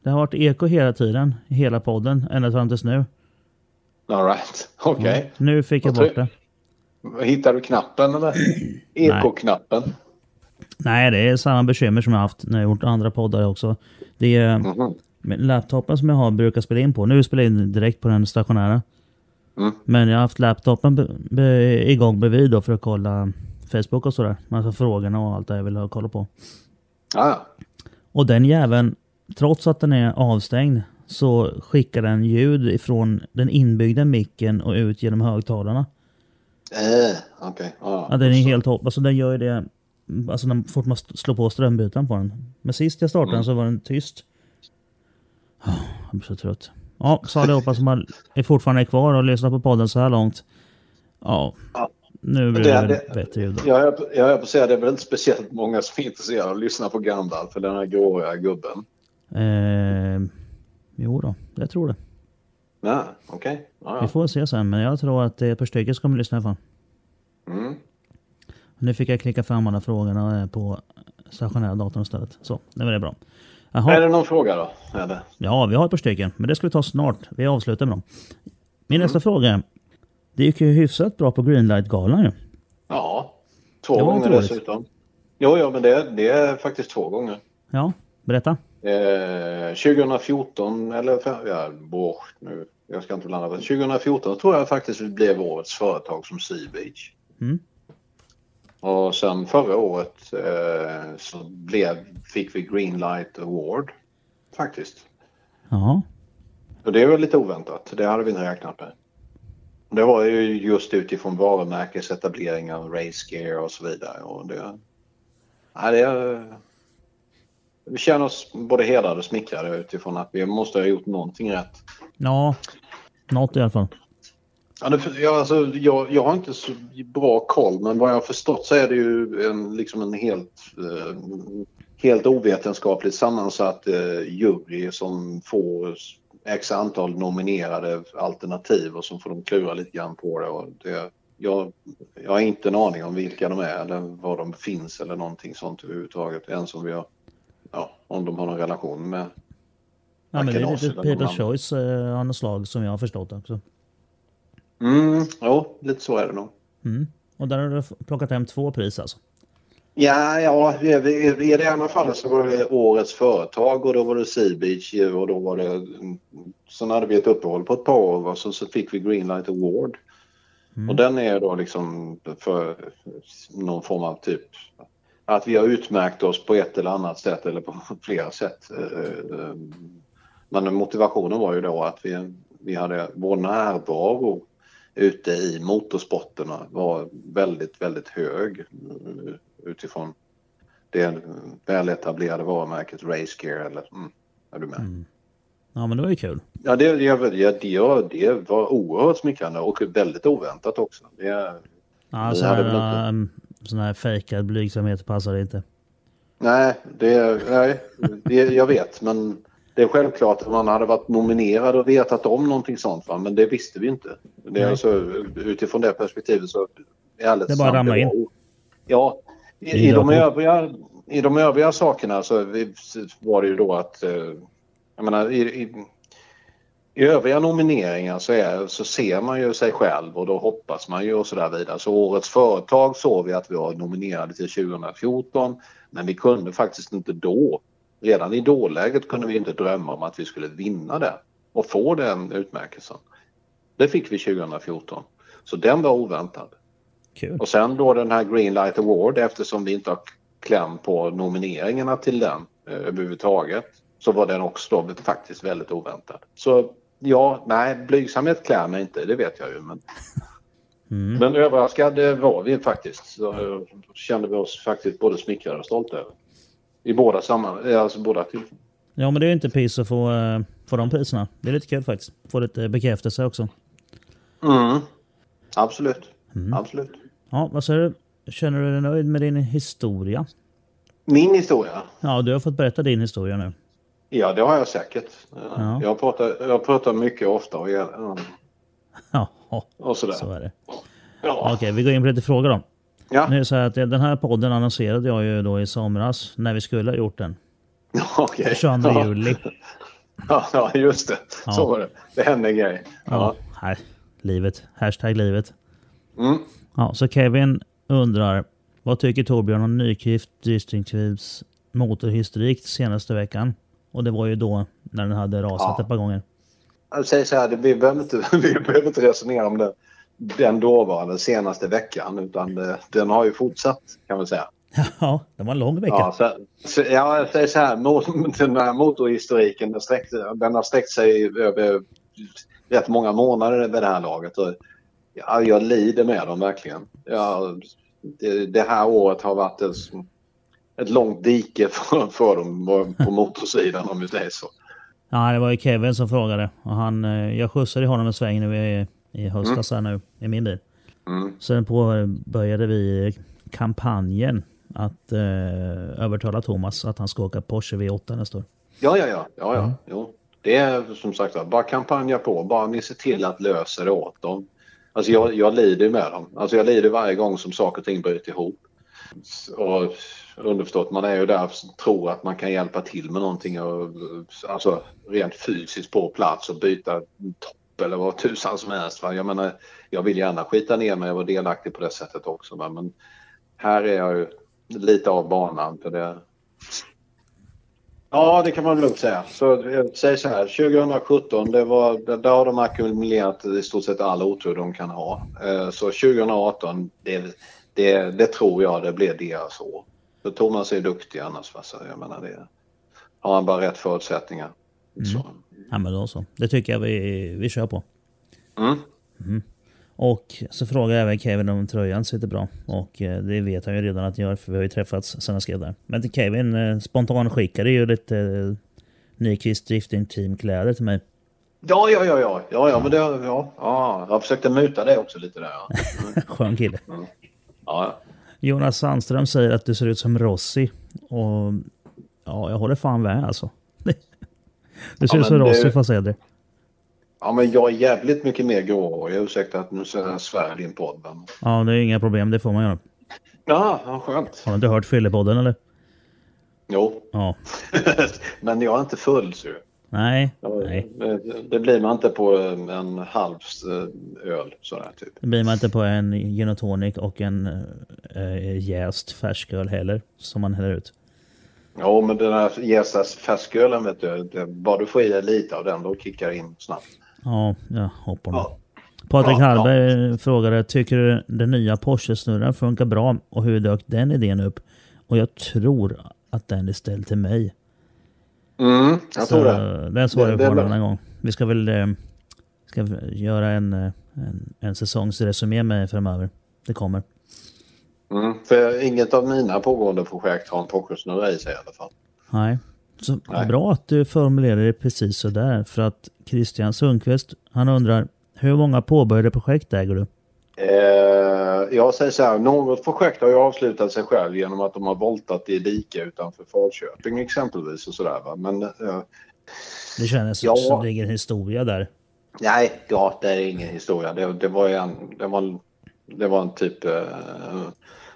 Det har varit eko hela tiden, i hela podden, ända fram tills nu. All right, okej. Nu fick jag bort det. Hittar du knappen eller? Ekoknappen? Nej, det är samma bekymmer som jag haft när jag gjort andra poddar också. Det är Mhm. med laptopen som jag har brukar spela in på. Nu spelar jag in direkt på den stationära. Mm. Men jag har haft laptopen be, be, igång bredvid då för att kolla Facebook och sådär. Massa frågorna och allt det jag vill ha koll på. Ja, ja. Och den jäveln, trots att den är avstängd, så skickar den ljud ifrån den inbyggda micken och ut genom högtalarna. Eh, okej. Ja, Ja, den är så- helt hopp. Alltså den gör ju det alltså när fort man slår på strömbytaren på den. Men sist jag startade den så var den tyst. Oh, jag blir så trött. Ja, så allihopa som är fortfarande kvar och lyssnar på podden så här långt. Ja, Ja. nu blir Det- det det- bättre ljud. Jag höll på- jag höll på att säga det är väl inte speciellt många som är intresserade av att lyssna på Gandalf för den här gråa gubben. Eh, jo då, jag tror det. Nej, okej. Ja, Vi ja. får se sen, men jag tror att det är ett par stycken som kommer lyssna i alla fall. Mm. Nu fick jag klicka fram alla frågorna eh, på stationära datorn istället. Så, det var det bra. Är Jaha, det någon fråga då? Eller? ja vi har ett par stycken, men det ska vi ta snart. Vi avslutar med dem. Min Mm. nästa fråga är, det gick ju hyfsat bra på Greenlight-galan ju. Ja, två gånger inte dåligt. dessutom. Jo, ja, men det, det är faktiskt två gånger. Ja, berätta. Eh, 2014, eller ja, boh, nu, jag ska inte blanda det. 2014 tror jag faktiskt blev årets företag som Sea Beach. Mm. Och sen förra året eh, så blev, fick vi Greenlight Award faktiskt. Ja, Och det var lite oväntat. Det hade vi inte räknat med. Det var ju just utifrån varumärkesetableringar, race gear och så vidare. Och det, Ja, det vi känner oss både hedrade och smickrade utifrån att vi måste ha gjort någonting rätt. Ja, något i alla fall. Ja, alltså, jag, jag har inte så bra koll men vad jag har förstått så är det ju en, liksom en helt, eh, helt ovetenskapligt sammansatt eh, jury som får x antal nominerade alternativ och så får de klura lite grann på det. Och det jag, jag har inte en aning om vilka de är eller var de finns eller någonting sånt överhuvudtaget. Ens om vi har, ja, om de har någon relation med Ja, men det är lite annan. Choice eh, av något slag som jag har förstått också. Mm, jo, lite så är det nog. Mm. Och där har du plockat hem två pris alltså. Ja, ja i, det ena fallet så var det årets företag och då var det Sea Beach och då var det... mm, Sen hade vi ett uppehåll på ett par år och så, så fick vi Greenlight Award. Och den är då liksom för någon form av typ att vi har utmärkt oss på ett eller annat sätt eller på flera sätt. Eh, eh, Men motivationen var ju då att vi, vi hade vår närvaro ute i motorsporterna var väldigt, väldigt hög eh, utifrån det väletablerade varumärket Race Gear eller mm, är du med? Ja, men det var ju kul. Ja, det, det, det, det, var oerhört smickrande och väldigt oväntat också. Det, Ja, Det så hade väl här, um, sån här fejkad blygsamhet passar inte. nej, det, nej det, jag vet men det är självklart att man hade varit nominerad och vetat om någonting sånt va? men det visste vi inte. Det är alltså, utifrån det perspektivet så är Det bara sant, ramla var in. Ja, i, i, de övriga, i de övriga sakerna så var det ju då att eh, jag menar i, i, i övriga nomineringar så, är, så ser man ju sig själv och då hoppas man ju och så där vidare. Så årets företag såg vi att vi var nominerade till 2014 men vi kunde faktiskt inte då, redan i dåläget kunde vi inte drömma om att vi skulle vinna det och få den utmärkelsen. Det fick vi 2014. Så den var oväntad. Kul. Och sen då den här Greenlight Award eftersom vi inte har kläm på nomineringarna till den eh, överhuvudtaget så var den också då faktiskt väldigt oväntad. Så ja, nej, blygsamhet klär mig inte, det vet jag ju. Men, Mm. men överraskade var vi faktiskt. Så eh, kände vi oss faktiskt både smickrade och stolta över. I båda sammanhang, eh, alltså båda till. Ja, men det är ju inte piss att få, eh, få de priserna. Det är lite kul faktiskt. Få lite bekräftelse också. Mm. Absolut, absolut. Ja, vad säger du? Känner du dig nöjd med din historia? Min historia? Ja, du har fått berätta din historia nu. Ja, det har jag säkert. Eh, Ja. Jag, pratar, jag pratar mycket ofta och, mm, Ja, och sådär. så är det. Ja. Okej, vi går in på lite frågor då. Ja. Nu är det så att den här podden annonserade jag ju då i somras när vi skulle ha gjort den. Okej. 22 Ja. juli. Ja, just det. Ja. Så var det. Det hände en grej. Ja. Här, livet. Hashtag livet. Mm. Ja, så Kevin undrar. Vad tycker Torbjörn om Nyqvist Distinctives motorhistorik senaste veckan? Och det var ju då när den hade rasat Ja. ett par gånger. Jag säger så här, det- vi behöver inte, vi behöver inte resonera om det, den dåvarande senaste veckan utan det, den har ju fortsatt kan man säga. Ja, det var en lång vecka. Ja, så, så, ja, jag säger så här, den här motorhistoriken den, sträckte, den har sträckt sig över rätt många månader vid det här laget. Och, ja, jag lider med dem verkligen. Ja, det, det här året har varit ett, ett långt dike för, för dem på, motorsidan om vi säger så. Ja, det var ju Kevin som frågade. Och han, eh, jag skjutsade honom en sväng nu i, i höstas här nu i min bil. Mm. Sen påbörjade vi kampanjen att eh, övertala Thomas att han ska åka Porsche V8 nästa år. Ja, ja, ja. ja, ja. Jo. Det är som sagt bara kampanja på. Bara ni ser till att lösa det åt dem. Alltså jag, jag lider med dem. Alltså jag lider varje gång som saker och ting bryter ihop. Och underförstått, man är ju där och tror att man kan hjälpa till med någonting. Och, alltså rent fysiskt på plats och byta topp eller vad tusan som helst. Va? Jag menar, jag vill gärna skita ner mig och vara delaktig på det sättet också. Va? Men här är jag ju lite av banan. För det, Ja, det kan man lugnt säga. Så eh, säg så här, 2017, det var, där- har de ackumulerat i stort sett all otur de kan ha. Eh, Så 2018, det, det, det tror jag det blir deras år. För Thomas är duktig annars. Va? Så jag menar det. Har han bara rätt förutsättningar. Så. Ja, men då så. Det tycker jag vi, vi kör på. Mm. Och så frågar även Kevin om tröjan sitter bra. Och eh, det vet han ju redan att den gör för vi har ju träffats sen han skrev där. Men till Kevin eh, spontan skickade ju lite eh, Nyqvist Drifting Team kläder till mig. Ja, ja, ja, ja, ja, ja, men det, ja, ja, jag försökte muta det också lite där. Ja. Skön kille. Ja, Jonas Sandström säger att du ser ut som Rossi. Och ja, jag håller fan med alltså. Du ser Ja, ut som men Rossi fast äldre. ja, men jag är jävligt mycket mer gråhårig. Ursäkta att nu svär din podd. Men... Ja, det är inga problem. Det får man göra. Ja, ja, skönt. Har du inte hört Fyllepodden eller? Jo, Ja. men jag är inte full så. Nej. Ja, Nej. Det, blir man inte på en halv eh, öl sådär typ. Det blir man inte på en gin och tonic och en äh, jäst färsköl heller. Som man häller ut. Ja, men den här jästa färskölen vet du, det, bara du får i dig lite av den då kickar det in snabbt. Ja, jag hoppar nog. Ja. Patrik Ja, Hallberg frågade, tycker du den nya Porsche-snurran funkar bra och hur dök den idén upp? Och jag tror att den är ställd till mig. Mm, jag Så tror det. den svarar Det- vi det på en annan gång. Vi ska väl eh, ska göra en, eh, en, en säsongsresumé med framöver. Det kommer. Mm, för inget av mina pågående projekt har en Porsche-snurra i sig i alla fall. Nej. Så Nej. bra att du formulerar det precis så där. För att Christian Sundqvist, han undrar, hur många påbörjade projekt äger du? Eh, jag säger så här, något projekt har ju avslutat sig själv genom att de har voltat i dike utanför Falköping exempelvis och sådär va. Men eh, Det känns Ja. som det ligger en historia där. nej, ja det är ingen historia. Det, det var ju en, det var, det var en typ eh,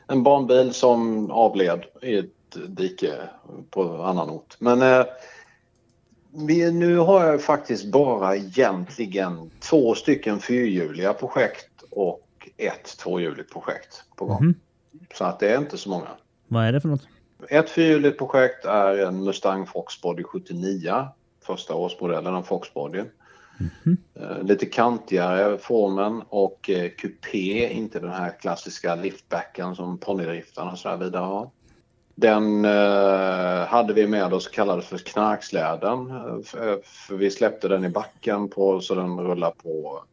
en barnbil som avled i ett dike på annan ort. Men eh, vi, nu har jag faktiskt bara egentligen två stycken fyrhjuliga projekt och ett tvåhjuligt projekt på gång. Mhm. Så att det är inte så många. Vad är det för något? Ett fyrhjuligt projekt är en Mustang Foxbody 79. Första årsmodellen av Foxbody. Eh, Lite kantigare formen och eh, kupé, inte den här klassiska liftbacken som ponnydriftarna och så vidare har. Den eh, hade vi med oss och kallade för knarksläden. Eh, för, eh, för vi släppte den i backen på, så den rullar på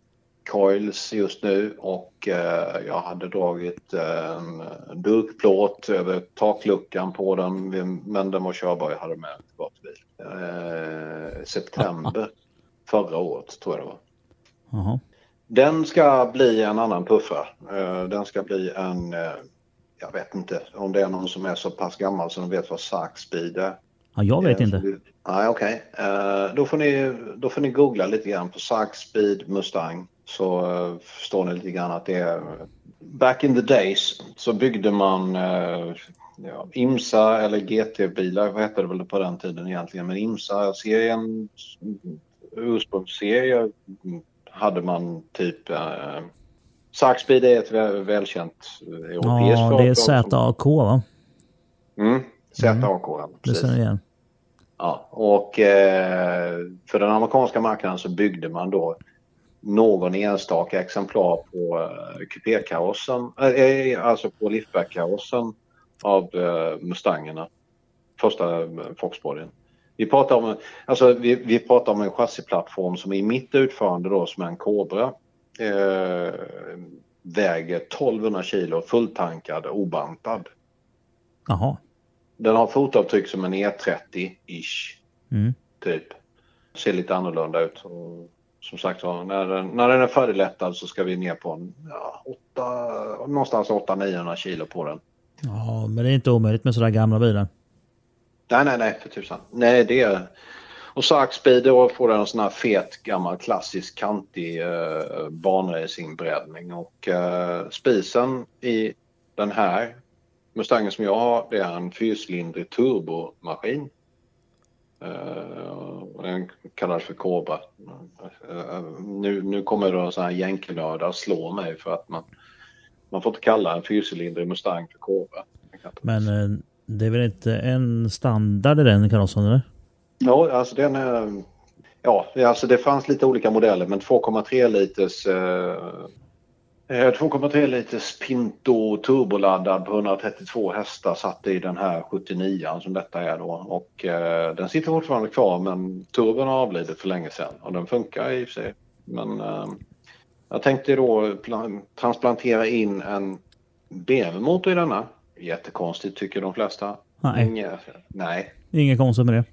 coils just nu och eh, jag hade dragit eh, en durkplåt över takluckan på den men den var körbar. Jag hade med den till gatubil. Eh, september förra året tror jag det var. Jaha. Den ska bli en annan puffa. Eh, Den ska bli en, eh, jag vet inte om det är någon som är så pass gammal som vet vad Sark Speed är. Ja, jag vet Eh, inte. du- Nej, okej. Eh, Då, får ni, då får ni googla lite grann på Sark Speed Mustang så förstår ni lite grann att det är... Back in the days så byggde man ja, IMSA eller GT-bilar, vad hette det väl på den tiden egentligen, men IMSA-serien, ursprungsserie mm, hade man typ... Eh, Speed är ett väl, välkänt eh, europeiskt Ja, det är företag ZAK va? Mm, ZAK, Det precis. jag igen. Ja, och eh, för den amerikanska marknaden så byggde man då någon enstaka exemplar på eh, kupékarossen, eh, alltså på liftback-karossen av eh, Mustangerna. Första eh, Foxbodyn. Vi pratar om, alltså, vi, vi pratar om en chassiplattform som i mitt utförande då som är en Cobra eh, väger 1200 kilo fulltankad obantad. Jaha. Den har fotavtryck som en E30-ish Mm. typ. Ser lite annorlunda ut. Och som sagt var, när, den- när den är färdiglättad så ska vi ner på en, ja, åtta, någonstans 800-900 kilo på den. Ja, men det är inte omöjligt med sådär gamla bilar. Nej, nej, nej, för tusan. Nej, det är... Och Sark Axby, då får den en sån här fet gammal klassisk kantig eh, banracingbreddning. och eh, spisen i den här Mustangen som jag har det är en fyrcylindrig turbomaskin. Uh, och den kallas för Cobra. Uh, nu, nu kommer då så här jänkenördar slå mig för att man, man får inte kalla en fyrcylindrig Mustang för Cobra. Men eh, det är väl inte en standard i den karossen eller? Ja, alltså den eh, är... Ja, alltså det fanns lite olika modeller men 2,3 liters eh, eh 2,3 liters Pinto turboladdad på 132 hästar satt i den här 79 som detta är då och eh, den sitter fortfarande kvar men turbon har avlidit för länge sedan och den funkar i och för sig. Men eh, Jag tänkte då transplantera in en BMW-motor i denna. Jättekonstigt tycker de flesta. Nej. Inge- nej. Inget konstigt med det.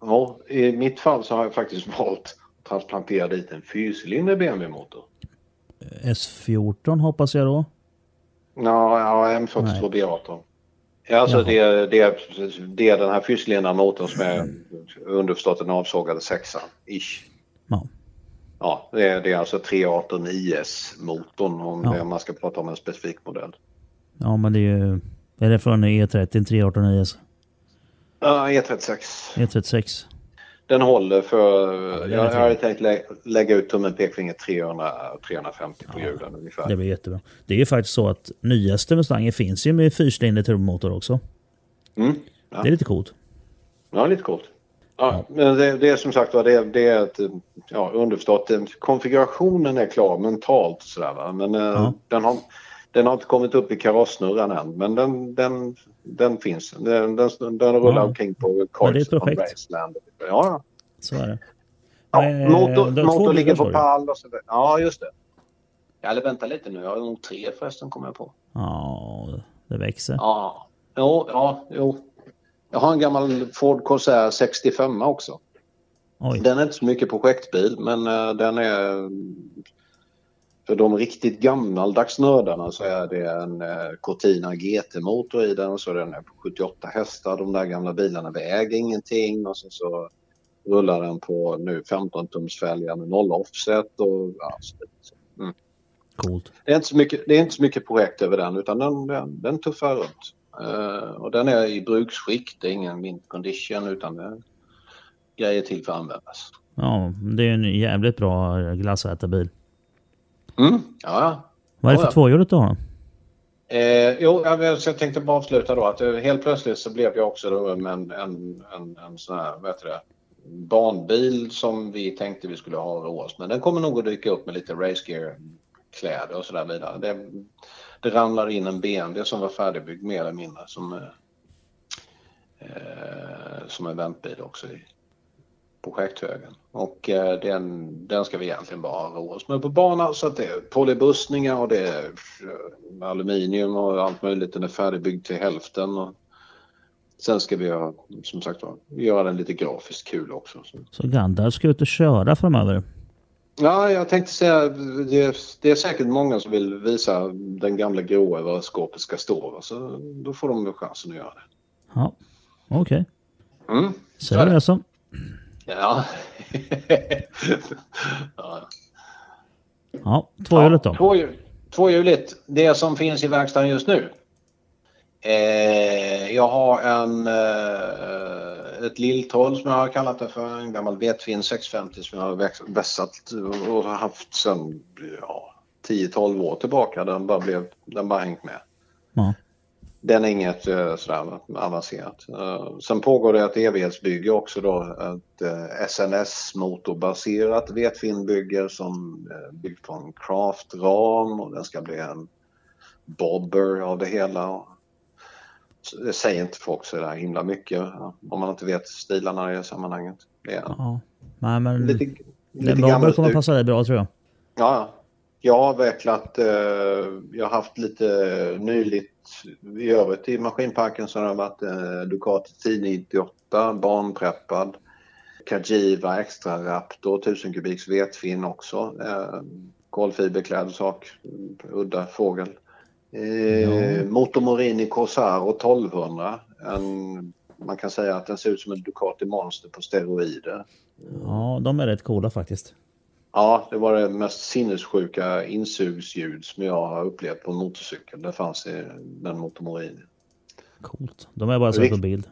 Ja, I mitt fall så har jag faktiskt valt att transplantera dit en fyrcylindrig BMW-motor. S14 hoppas jag då. Ja, ja M42 Nej. B18. Ja, alltså Jaha. det, det, det är den här fyrcylindriga motorn som är underförstått den avsågade sexan. Ish. Ja. Ja, det är, det är alltså 318 IS-motorn om Ja. man ska prata om en specifik modell. Ja, men det är ju... Är det från E E30 318 IS? Ja, E36. E36? Den håller för... är jag, hade tänkt lä lägga ut tummen pekfinger 300, 350 på hjulen ungefär. Det blir jättebra. Det är ju faktiskt så att nyaste Mustangen finns ju med fyrcylindrig turbomotor också. Mm. Ja. Det är lite coolt. Ja, lite coolt. Ja, men det, det är som sagt var, det, det är ett, ja, underförstått, konfigurationen är klar mentalt sådär va. Men eh, Ja. den, har, den har inte kommit upp i karossnurran än. Men den, den, den finns. Den, den, den rullar Ja. omkring på det projekt. Raceland. Ja, ja. Så är det. ja Eh, motor, två motor bilar, ligger på pall och så vidare. Ja, just det. Ja, Eller vänta lite nu, jag har nog tre förresten kommer jag på. Ja, det växer. Ja, jo, ja, jo. Jag har en gammal Ford Corsair 65 också. Oj. Den är inte så mycket projektbil men eh, den är... För de riktigt gammaldags nördarna så är det en uh, Cortina GT-motor i den och så den är på 78 hästar. De där gamla bilarna väger ingenting och så, så rullar den på nu 15 tums fälgar med noll offset och ja, så. Mm. Coolt. Det är inte så mycket, det är inte så mycket projekt över den utan den, den, den tuffar runt. Eh, och den är i bruksskick, det är ingen mint condition utan det är grejer till för att användas. Ja, det är en jävligt bra glassätarbil. Mm. Ja, ja. Vad är det för ja. tvåhjuligt du har? Eh, jo, jag, så jag tänkte bara avsluta då att eh, helt plötsligt så blev jag också då med en, en, en, en sån här, vad heter det, barnbil som vi tänkte vi skulle ha råd Men den kommer nog att dyka upp med lite racegear-kläder och sådär vidare. Det, det ramlar in en BMW som var färdigbyggd mer eller mindre som, eh, eh, som eventbil också i projekthögen. Och eh, den, den ska vi egentligen bara ha råd med på banan så att det är polybussningar och det är eh, aluminium och allt möjligt. Den är färdigbyggd till hälften. Och sen ska vi göra, som sagt göra den lite grafiskt kul också. Så. Gandalf ska ut och köra framöver. Ja, jag tänkte säga det är, det är säkert många som vill visa den gamla gråa var skåpet ska stå. va, Så då får de chansen att göra det. Ja, okej. Mm. Så är det så. Ja. ja. Ja, tvåhjuligt då. Tvåhjul- Tvåhjuligt, det som finns i verkstaden just nu. Eh, jag har en, eh, ett lilltroll som jag har kallat det för. En gammal Vetfin 650 som jag har vässat och har haft sedan ja, 10-12 år tillbaka. Den bara, blev, den bara hängt med. Ja. Den är inget eh, sådär avancerat. Eh, sen pågår det ett evighetsbygge också då. Ett eh, SNS-motorbaserat Vetfin-bygge som byggt på en Craft-ram och den ska bli en bobber av det hela. Det säger inte folk så där himla mycket om man inte vet stilarna i det sammanhanget. Det är ja. Nej, men lite, den lite bomber gammal kommer passa dig bra tror jag. Ja, ja. Jag har avvecklat, eh, jag har haft lite nyligt i övrigt i maskinparken så har det varit eh, Ducati 1098 barnpreppad. Cagiva Extra Raptor 1000 kubiks vetfin också. Eh, kolfiberklädd sak, udda fågel. Eh, Ja. Motor Morini Corsaro 1200. En, man kan säga att den ser ut som en Ducati Monster på steroider. Ja, de är rätt coola faktiskt. Ja, det var det mest sinnessjuka insugsljud som jag har upplevt på en motorcykel. Det fanns i den Motomorini. Coolt. De har jag bara sett på bild.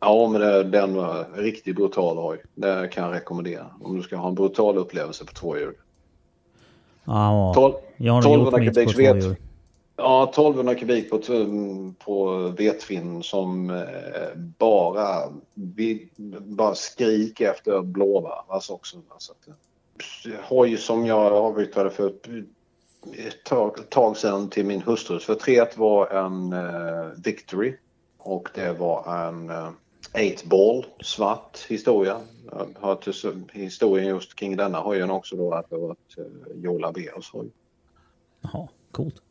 Ja, men det, den var riktigt brutal hoj. Det kan jag rekommendera. Om du ska ha en brutal upplevelse på två hjul. Ja, Tol- jag har nog gjort 1200 mitt på kubiks två vet. hjul. Ja, 1200 kubik på, på vetfinn som eh, bara, vi, bara skrik efter blåvarv. Alltså också. Alltså hoj som jag avyttrade för ett, tag, ett tag sedan till min hustrus förtret var en eh, Victory. Och det var en, eh, 8 ball, svart historia. Jag har till, historien just kring denna hojen också då att det var ett uh, Joe Labeos hoj. Jaha, coolt.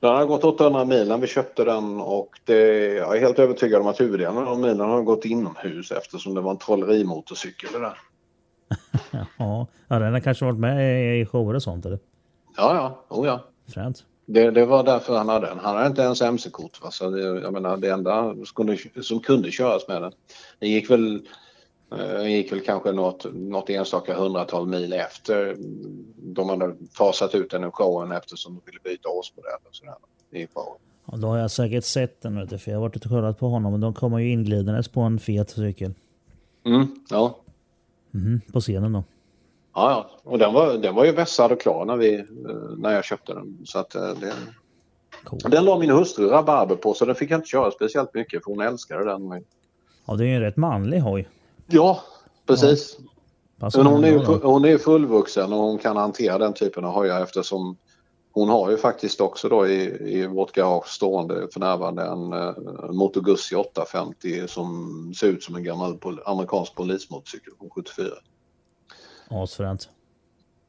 Den har gått 800 mil när vi köpte den och det, jag är helt övertygad om att huvuddelen av milen har gått inomhus eftersom det var en trollerimotorcykel det där. ja, den har kanske varit med i shower och sånt eller? Ja, ja. Oh, ja. Fränt. Det, det var därför han hade den. Han hade inte ens mc-kort. Va? Så det, jag menar, det enda som kunde, som kunde köras med den. Det gick väl, eh, gick väl kanske något, något enstaka hundratal mil efter de hade fasat ut den ur showen eftersom de ville byta årsmodell och sådär i showen. Ja, då har jag säkert sett den vet du, för jag har varit och kollat på honom och de kommer ju inglidandes på en fet cykel. Mm, ja. Mm, på scenen då. Ja, ja. Och den var, den var ju vässad och klar när, vi, när jag köpte den. Så att eh, det, Cool. Den la min hustru rabarber på så den fick jag inte köra speciellt mycket för hon älskade den. Ja, det är ju en rätt manlig hoj. Ja, precis. Passar Men hon är, ju, hon är fullvuxen och hon kan hantera den typen av hojar eftersom hon har ju faktiskt också då i, i vårt garage stående för närvarande en uh, Moto Guzzi 850 som ser ut som en gammal pol- amerikansk polismotorcykel från 74. Asfränt.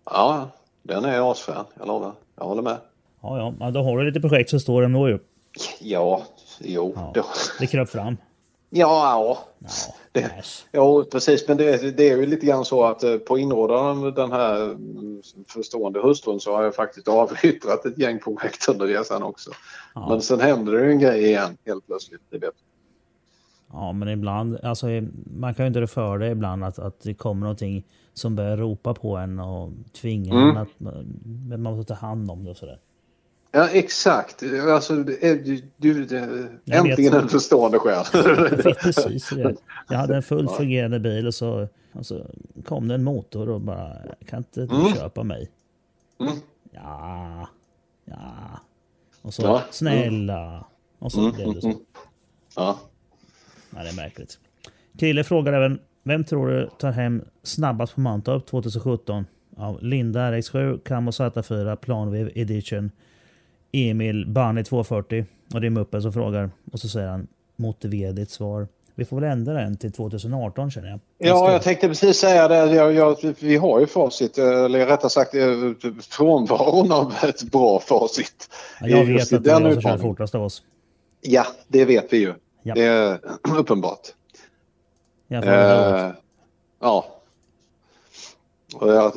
Ja, den är asfrän, jag lovar. Jag håller med. Ja, ja, då har du lite projekt som står ändå ju. Ja, jo. Ja, Det kröp fram. Ja, Ja, Det-. Ja, precis. Men det, det är ju lite grann så att eh, på inrådan av den här mm, förstående hustrun så har jag faktiskt avyttrat ett gäng projekt under resan också. Ja. Men sen händer det ju en grej igen helt plötsligt. Det vet. Ja, men ibland, alltså man kan ju inte rå för det ibland att, att det kommer någonting som börjar ropa på en och tvinga Mm. en att men man måste ta hand om det och sådär. Ja, exakt. Alltså, det är- du, du, det, Jag äntligen vet. en förstående själ. Jag vet precis. Jag hade en fullt fungerande bil och så, och så kom det en motor och bara, kan inte du Mm. köpa mig? Mm. Ja, ja. Och så, Ja. snälla. Och så Mm, blev det så. mm, Ja. Ja, det är märkligt. Krille frågar även, vem tror du tar hem snabbast på Mantorp 2017? Av Linda RX7, Camo Z4, Planvev Edition, Emil Bunny 240. Och det är Muppen som frågar. Och så säger han, motivera ditt svar. Vi får väl ändra den till 2018 känner jag. Ja, jag tänkte precis säga det. Jag, jag, vi har ju facit, eller rättare sagt eh, frånvaron av ett bra facit. Ja, jag Just vet i att det är den jag som kör fortast av oss. Ja, det vet vi ju. Ja. Det är uppenbart. Jag får det Eh, ja. Och jag,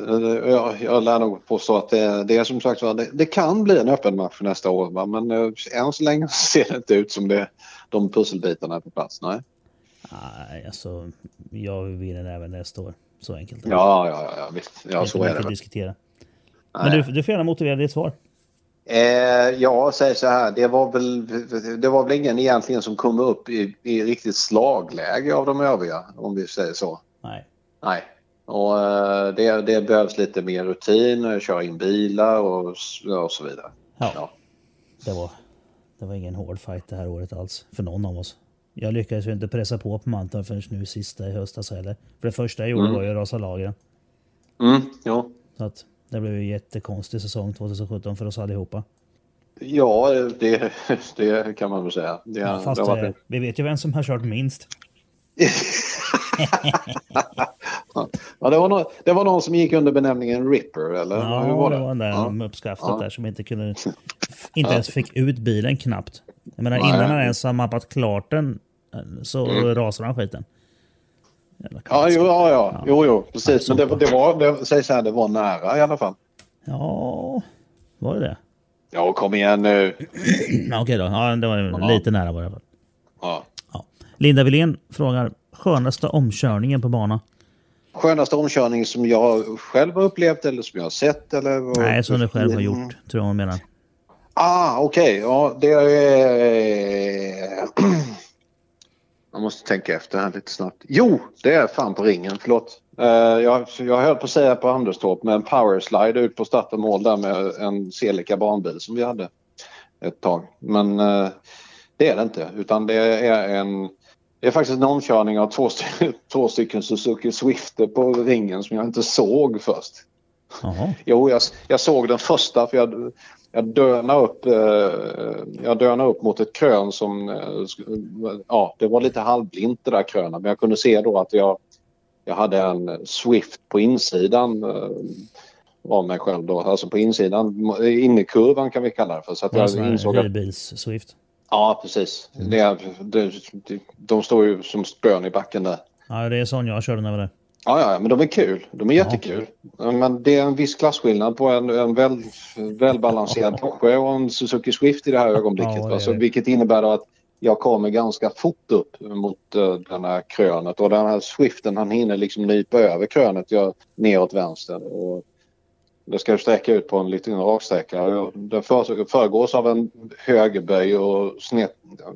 jag, jag lär nog påstå att det, det är som sagt det, det kan bli en öppen match nästa år. Va? Men eh, än så länge ser det inte ut som det, de pusselbitarna är på plats. Nej. Nej, alltså jag vinner även nästa år. Så enkelt är det. Ja, ja, ja, visst. Ja, så är det. att diskutera. Men du, du får gärna motivera ditt svar. Eh, ja, säg så här. Det var, väl, det var väl ingen egentligen som kom upp i, i riktigt slagläge av de övriga, om vi säger så. Nej. Nej. Och eh, det, det behövs lite mer rutin, köra in bilar och, och så vidare. Ja. Ja. Det var, det var ingen hård fight det här året alls. För någon av oss. Jag lyckades ju inte pressa på på Mantorp förrän nu sista i höstas heller. För det första jag gjorde Mm. var ju att rasa lagren. Mm, jo. Så att det blev ju en jättekonstig säsong 2017 för oss allihopa. Ja, det, det kan man väl säga. Det, Ja, fast det eh, vi vet ju vem som har kört minst. ja, det, var någon, det var någon som gick under benämningen Ripper, eller? Ja, Hur var det var den där Ja. uppskaftet Ja. där som inte kunde... Inte ens fick ut bilen knappt. Jag menar Nej. innan han ens har mappat klart den så Mm. rasar han skiten. Ja, jo, ja, ja. jo, jo, precis. Men det, det var, det, säg så här, det var nära i alla fall. Ja, var det det? Ja, kom igen nu. Okej då, ja, det var lite nära var det. Ja. Linda Wilén frågar skönaste omkörningen på bana? Skönaste omkörning som jag själv har upplevt eller som jag har sett eller? vad- Nej, som du själv har Mm. gjort, tror jag hon menar. Ah, okej. Ja, det är... Jag måste tänka efter här lite snabbt. Jo, det är fan på ringen. Förlåt. Eh, jag, jag höll på att säga på Anderstorp med en powerslide ut på start och mål där med en Celica barnbil som vi hade ett tag. Men eh, det är det inte. Utan det är en... Det är faktiskt en omkörning av två, sty- två stycken Suzuki Swifter på ringen som jag inte såg först. Jaha. Jo, jag, jag såg den första för jag, jag dönade upp, eh, jag dönade upp mot ett krön som... Eh, sk- ja, det var lite halvblint det där krönet men jag kunde se då att jag, jag hade en Swift på insidan eh, av mig själv då. Alltså på insidan, innerkurvan kan vi kalla det för. Så att jag insåg att hyrbils-Swift? Ja, precis. Det, är- det, de, står ju som spön i backen där. Ja, det är sån jag körde när jag var där. Ja, ja, men de är kul. De är jättekul. Men det är en viss klasskillnad på en, en väl, välbalanserad Porsche och en Suzuki Swift i det här ögonblicket. Ja, det alltså, det. vilket innebär att jag kommer ganska fort upp mot uh, den här krönet och den här Swiften han hinner liksom nypa över krönet jag, neråt vänster. Och det ska ju sträcka ut på en liten raksträcka. Den för, föregås av en högerböj och snett,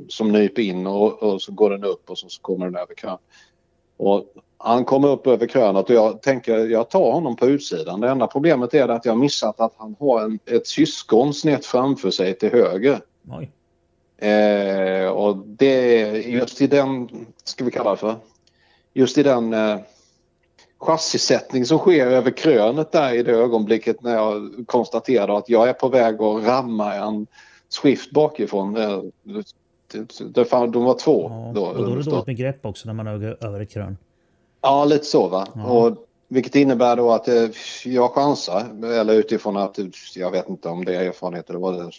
som nyper in och, och så går den upp och så, så kommer den över krön. Och han kommer upp över krönet och jag tänker jag tar honom på utsidan. Det enda problemet är att jag missat att han har en, ett syskon snett framför sig till höger. Eh, och det just i den, ska vi kalla det för, just i den eh, chassisättning som sker över krönet där i det ögonblicket när jag konstaterade att jag är på väg att ramma en Swift bakifrån. Eh, det, fan, de var två. Ja. då, och då är det dåligt med grepp också när man är över- ett krön. Ja, lite så va. Ja. Och, vilket innebär då att eh, jag chansar, eller utifrån att jag vet inte om det är erfarenhet eller vad det är.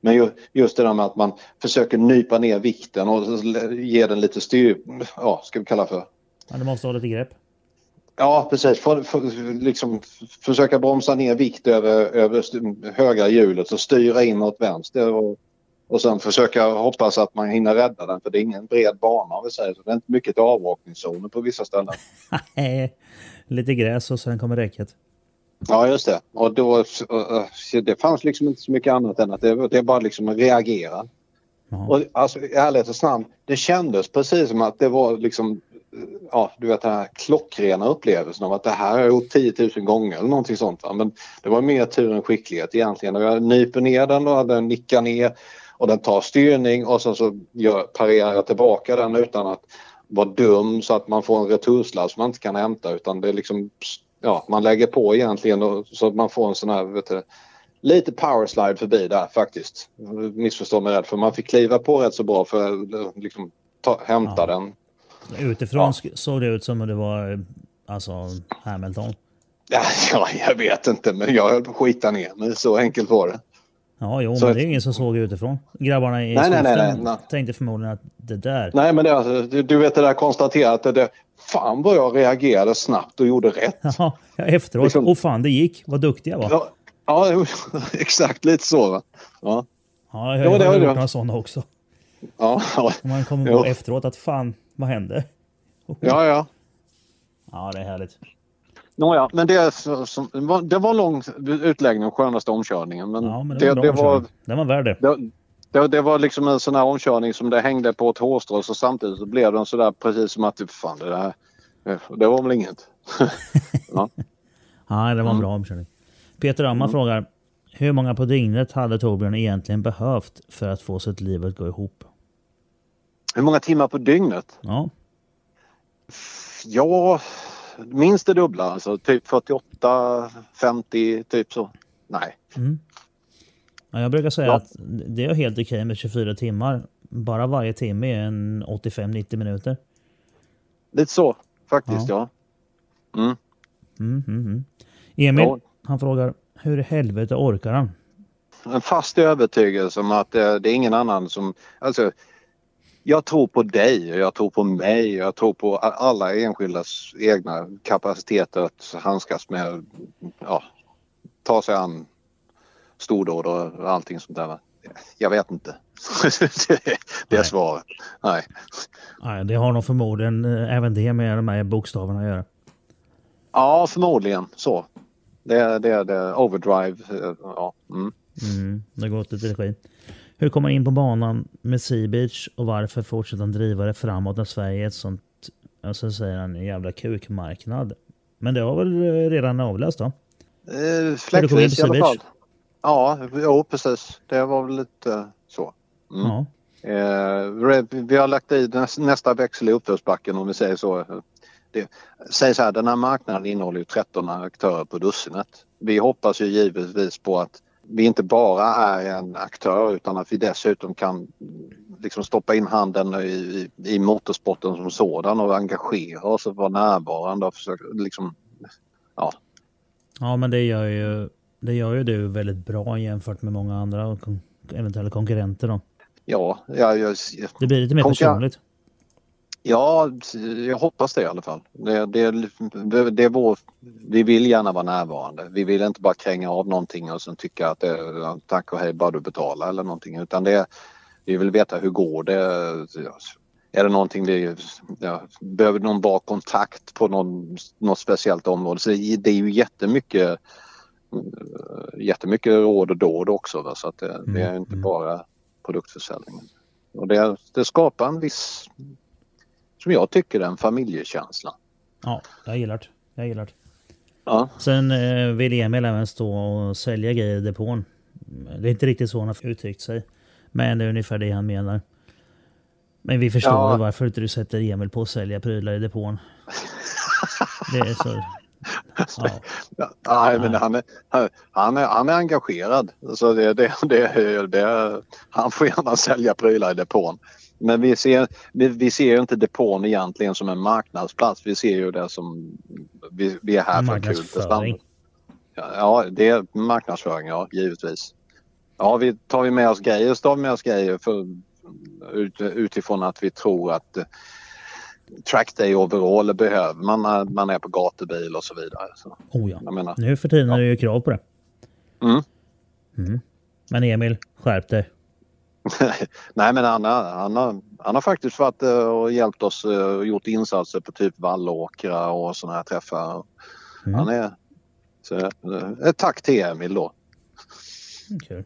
Men ju, just det där med att man försöker nypa ner vikten och ge den lite styr, ja, ska vi kalla för. Ja, du måste ha lite grepp. Ja, precis. För, för, liksom, försöka bromsa ner vikt över, över högra hjulet och styra in åt vänster. Och, och sen försöka hoppas att man hinner rädda den för det är ingen bred bana om vi säger så. Det är inte mycket avåkningszoner på vissa ställen. lite gräs och sen kommer räcket. Ja, just det. Och då, det fanns liksom inte så mycket annat än att det, det är bara liksom att reagera. Och alltså i ärlighetens namn, det kändes precis som att det var liksom, ja du vet den här klockrena upplevelsen av att det här har jag gjort 10 000 gånger eller någonting sånt. Va? Men det var mer tur än skicklighet egentligen. Och jag nyper ner den och den nickar ner och den tar styrning och sen så gör, parerar jag tillbaka den utan att vara dum så att man får en retursladd som man inte kan hämta utan det är liksom, ja man lägger på egentligen och, så att man får en sån här, vet du, lite powerslide förbi där faktiskt. Missförstå mig rätt för man fick kliva på rätt så bra för att liksom, ta, hämta Ja. den. Utifrån Ja. såg det ut som om det var alltså Hamilton. Ja, ja, jag vet inte men jag höll på att skita ner mig. Så enkelt var det. Ja, jo, Så- men det är ingen som såg utifrån. Grabbarna i Nej, nej, nej, nej, tänkte förmodligen att det där... Nej men det, alltså, du, du vet det där konstaterat. Det, fan vad jag reagerade snabbt och gjorde rätt. Ja, efteråt. Liksom- Åh fan, det gick. Vad duktig jag var. Ja, Ja, ja exakt lite så. Va? Ja, jag, Ja, jag det har gjort några sådana också. ja, ja, man kommer på efteråt att fan, vad hände? ja. ja. Ja, det är härligt. Nåja, men det, som, det var- en lång utläggning om skönaste omkörningen. Men, Ja, men det, det, var det, var. Den var värd det. det, det, var liksom en sån här omkörning som det hängde på ett hårstrå så samtidigt så blev den sådär precis som att typ, fan det där, det var väl inget. ja. Ja, det var en Mm. bra omkörning. Peter Amma frågar. Hur många på dygnet hade Torbjörn egentligen behövt för att få sitt liv att gå ihop? Hur många timmar på dygnet? Ja, Ja, minst det dubbla. Alltså typ 48, 50, typ så. Nej. Ja, jag brukar säga Ja. att det är helt okej med 24 timmar. Bara varje timme är en 85-90 minuter. Lite så faktiskt ja. Mm. Mm, mm, mm. Emil, Ja. han frågar hur i helvete orkar han? En fast övertygelse om att det, det är ingen annan som... Alltså, jag tror på dig och jag tror på mig och jag tror på alla enskildas egna kapaciteter att handskas med, ja, ta sig an stordåd och allting sånt där. Jag vet inte. det, är Nej. svaret. Nej. Nej, det har nog förmodligen eh, även det med de här bokstäverna att göra. Ja, förmodligen så. Det är det, det overdrive. eh, Ja. Mm. Mm, det har gått lite regi. Hur kom han in på banan med Sea Beach och varför fortsätter han driva det framåt när Sverige är ett sånt, alltså säger han, en jävla kukmarknad? Men det var väl eh, redan avläst då? Eh, Fläckvis i alla fall. Ja, jo precis. Det var väl lite så. Mm. Ja. Eh, vi har lagt i näs- nästa växel i uppförsbacken om vi säger så. Det, säg så här, den här marknaden innehåller ju 13 aktörer på dussinet. vi hoppas ju givetvis på att vi inte bara är en aktör utan att vi dessutom kan liksom stoppa in handen i, i, i motorsporten som sådan och engagera oss och vara närvarande och försöka liksom, ja. Ja, men det gör ju, det gör ju du väldigt bra jämfört med många andra eventuella konkurrenter då. Ja, jag, jag, det blir lite mer personligt. Ja, jag hoppas det i alla fall. Det, det, det, är vår, vi vill gärna vara närvarande. Vi vill inte bara kränga av någonting och sen tycka att det tack och hej bara du betalar eller någonting utan det vi vill veta hur går det. Är det någonting vi ja, behöver någon bra kontakt på någon, något speciellt område. Så det är ju jättemycket jättemycket råd och dåd också. Va? Så att det, det är inte mm. bara produktförsäljningen. Och det, det skapar en viss som jag tycker är en familjekänsla. Ja, jag gillar det. Jag gillar det. Ja. Sen eh, vill Emil även stå och sälja grejer i depån. Det är inte riktigt så han har uttryckt sig. Men det är ungefär det han menar. Men vi förstår ja. varför inte du sätter Emil på att sälja prylar i depån. Det är så... Ja. ja, men han, är, han, är, han är engagerad. Så det, det, det, det, han får gärna sälja prylar i depån. Men vi ser, vi, vi ser inte depån egentligen som en marknadsplats. Vi ser ju det som... Vi, vi är här för kul prestanda. Ja, det är marknadsföring, ja, givetvis. Ja, vi tar vi med oss grejer så tar vi med oss grejer för, ut, utifrån att vi tror att uh, trackday overall behöver man när man är på gatubil och så vidare. Så, oh ja. Menar, nu för tiden ja. är det ju krav på det. Mm. Mm. Men Emil, skärp dig. Nej men han, har, han har faktiskt varit eh, och hjälpt oss eh, och gjort insatser på typ Vallåkra och sådana här träffar. Mm. Han är... Så, eh, ett tack till Emil då. Okay.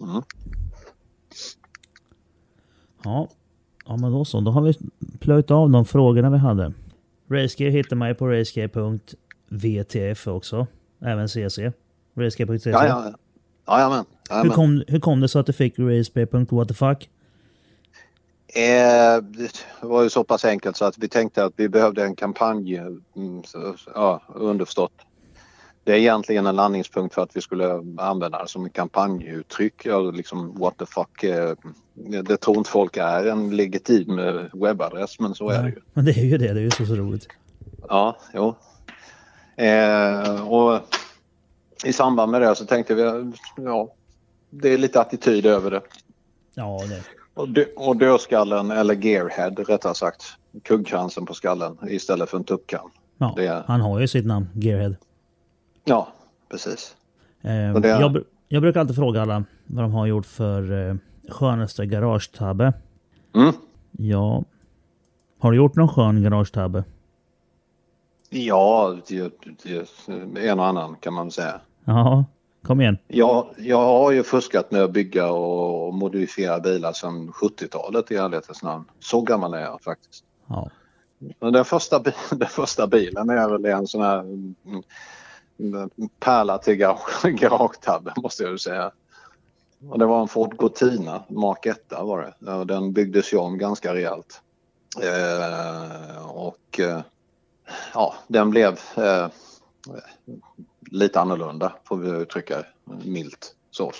Mm. Ja. ja, men då så. Då har vi plöjt av de frågorna vi hade. Racegear hittar man ju på racegear.vtf också. Även CC. Racegear.cc. Ja, ja. Jajamän. Hur kom, hur kom det så att du fick racebear.whatthefuck? Eh, det var ju så pass enkelt så att vi tänkte att vi behövde en kampanj. Mm, så, ja, underförstått. Det är egentligen en landningspunkt för att vi skulle använda det som ett kampanjuttryck. Liksom what the fuck. Eh, det tror inte folk är en legitim eh, webbadress men så Nej, är det ju. Men det är ju det, det är ju så, så roligt. Ja, jo. Eh, och i samband med det så tänkte vi, ja, det är lite attityd över det. Ja, det. Och, dö, och dödskallen, eller gearhead rättare sagt, kuggkransen på skallen istället för en tuppkam. Ja, är... han har ju sitt namn, gearhead. Ja, precis. Eh, det... jag, jag, brukar alltid fråga alla vad de har gjort för eh, skönaste garagetabbe. Mm. Ja. Har du gjort någon skön garagetabbe? Ja, det, det, en och annan kan man säga. Ja, kom igen. Ja, jag har ju fuskat med att bygga och modifiera bilar sedan 70-talet i ärlighetens namn. Så gammal är jag faktiskt. Ja. Den, första, den första bilen är väl en sån här mm, pärla till garagetabben måste jag ju säga. Och det var en Ford Cortina, Mark 1 var det. Den byggdes ju om ganska rejält. Eh, och eh, ja, den blev eh, lite annorlunda får vi uttrycka milt. Så.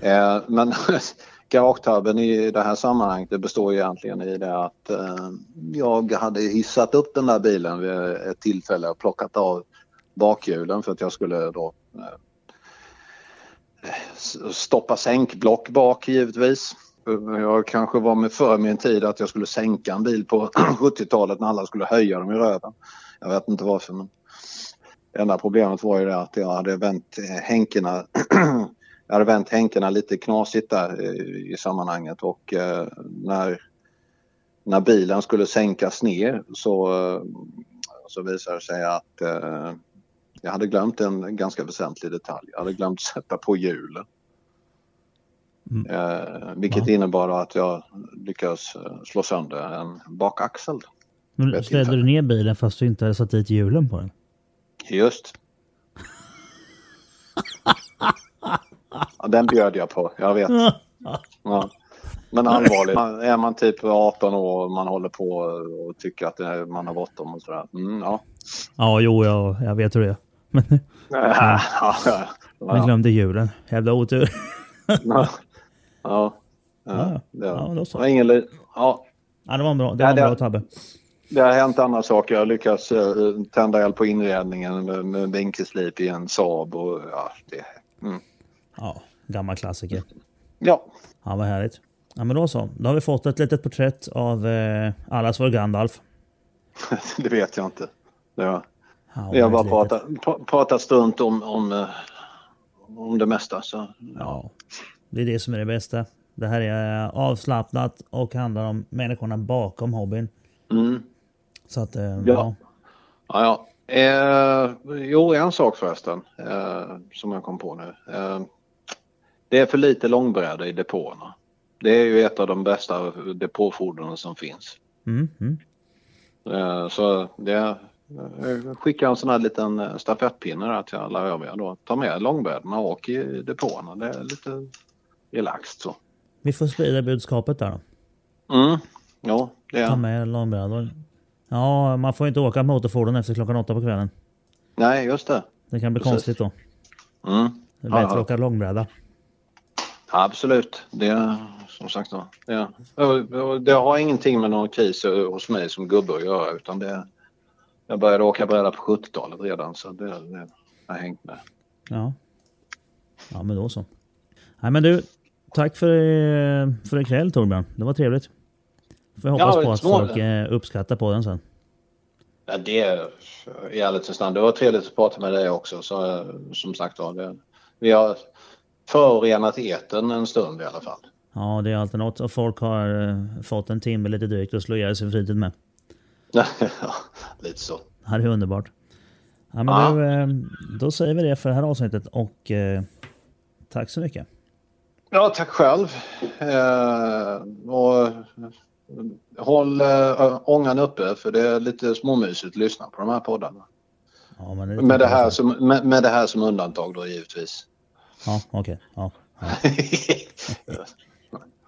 Eh, men garagetabben i det här sammanhanget det består ju egentligen i det att eh, jag hade hissat upp den där bilen vid ett tillfälle och plockat av bakhjulen för att jag skulle då eh, stoppa sänkblock bak givetvis. Jag kanske var med för min tid att jag skulle sänka en bil på 70-talet när alla skulle höja dem i röven. Jag vet inte varför men enda problemet var ju det att jag hade vänt hänkerna jag hade vänt hänkerna lite knasigt där i sammanhanget och eh, när, när bilen skulle sänkas ner så, så visade det sig att eh, jag hade glömt en ganska väsentlig detalj. Jag hade glömt sätta på hjulen. Mm. Eh, vilket ja. innebar att jag lyckades slå sönder en bakaxel. Men ställde du ner bilen fast du inte hade satt dit hjulen på den? Just. Ja, den bjöd jag på, jag vet. Ja. Men allvarligt, är man typ 18 år och man håller på och tycker att man har bråttom och sådär. Mm, ja. ja, jo, jag, jag vet hur det är. Men, Ja, ja, ja, glömde julen. Jävla otur. ja, ja, Ja, ja, det ja, så. var ingen, li- ja, Ja, det var en bra, det Ja, var en bra tabbe. Det har hänt andra saker. Jag har lyckats eh, tända eld på inredningen med, vinkelslip i en Saab. Och, ja, det, mm. Ja, gammal klassiker. ja, Ja, vad härligt. Ja, men då så. Då har vi fått ett litet porträtt av eh, allas vår Gandalf. det vet jag inte. Det var, Ja, har bara pratat, pra- pratat strunt om, om, eh, om det mesta. Så, Ja, det är det som är det bästa. Det här är avslappnat och handlar om människorna bakom hobbyn. mm. Så att, eh, ja. Ja. Ja, ja. Eh, jo, en sak förresten eh, som jag kom på nu. Eh, det är för lite långbräda i depåerna. Det är ju ett av de bästa depåfordonen som finns. Mm, mm. Eh, så det, eh, skickar en sån här liten stafettpinne där till alla övriga då. Ta med långbrädorna och åk i depåerna. Det är lite relaxed så. Vi får sprida budskapet där då. Mm. Ja, det Ta är... med långbrädor. Ja, man får inte åka motorfordon efter klockan åtta på kvällen. Nej, just det. Det kan bli Precis. konstigt då. Mm. Det är bättre att åka långbräda. Absolut. Det som sagt då. Det, det har ingenting med någon kris hos mig som gubbe att göra utan det jag började åka bräda på 70-talet redan så det, det har hängt med. Ja. Ja, men då så. Nej, men du. Tack för, för ikväll Torbjörn. Det var trevligt. Får jag Ja, hoppas det på att folk eh, uppskattar på den sen. Ja, det är i ärlighetens namn. Det var trevligt att prata med dig också. Så, som sagt var, det, vi har förorenat eten en stund i alla fall. Ja, det är alltid något. Och folk har eh, fått en timme lite drygt att slå ihjäl sin fritid med. Ja, lite så. Ja, det är underbart. Ja, men Ja. Du, eh, då säger vi det för det här avsnittet och eh, tack så mycket. Ja, tack själv. Eh, och håll äh, ångan uppe för det är lite småmysigt att lyssna på de här poddarna. Ja, det med, det här som, med, med, det här som undantag då givetvis. Ja, okej. Okay. Ja, ja.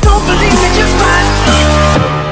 Don't believe me, just find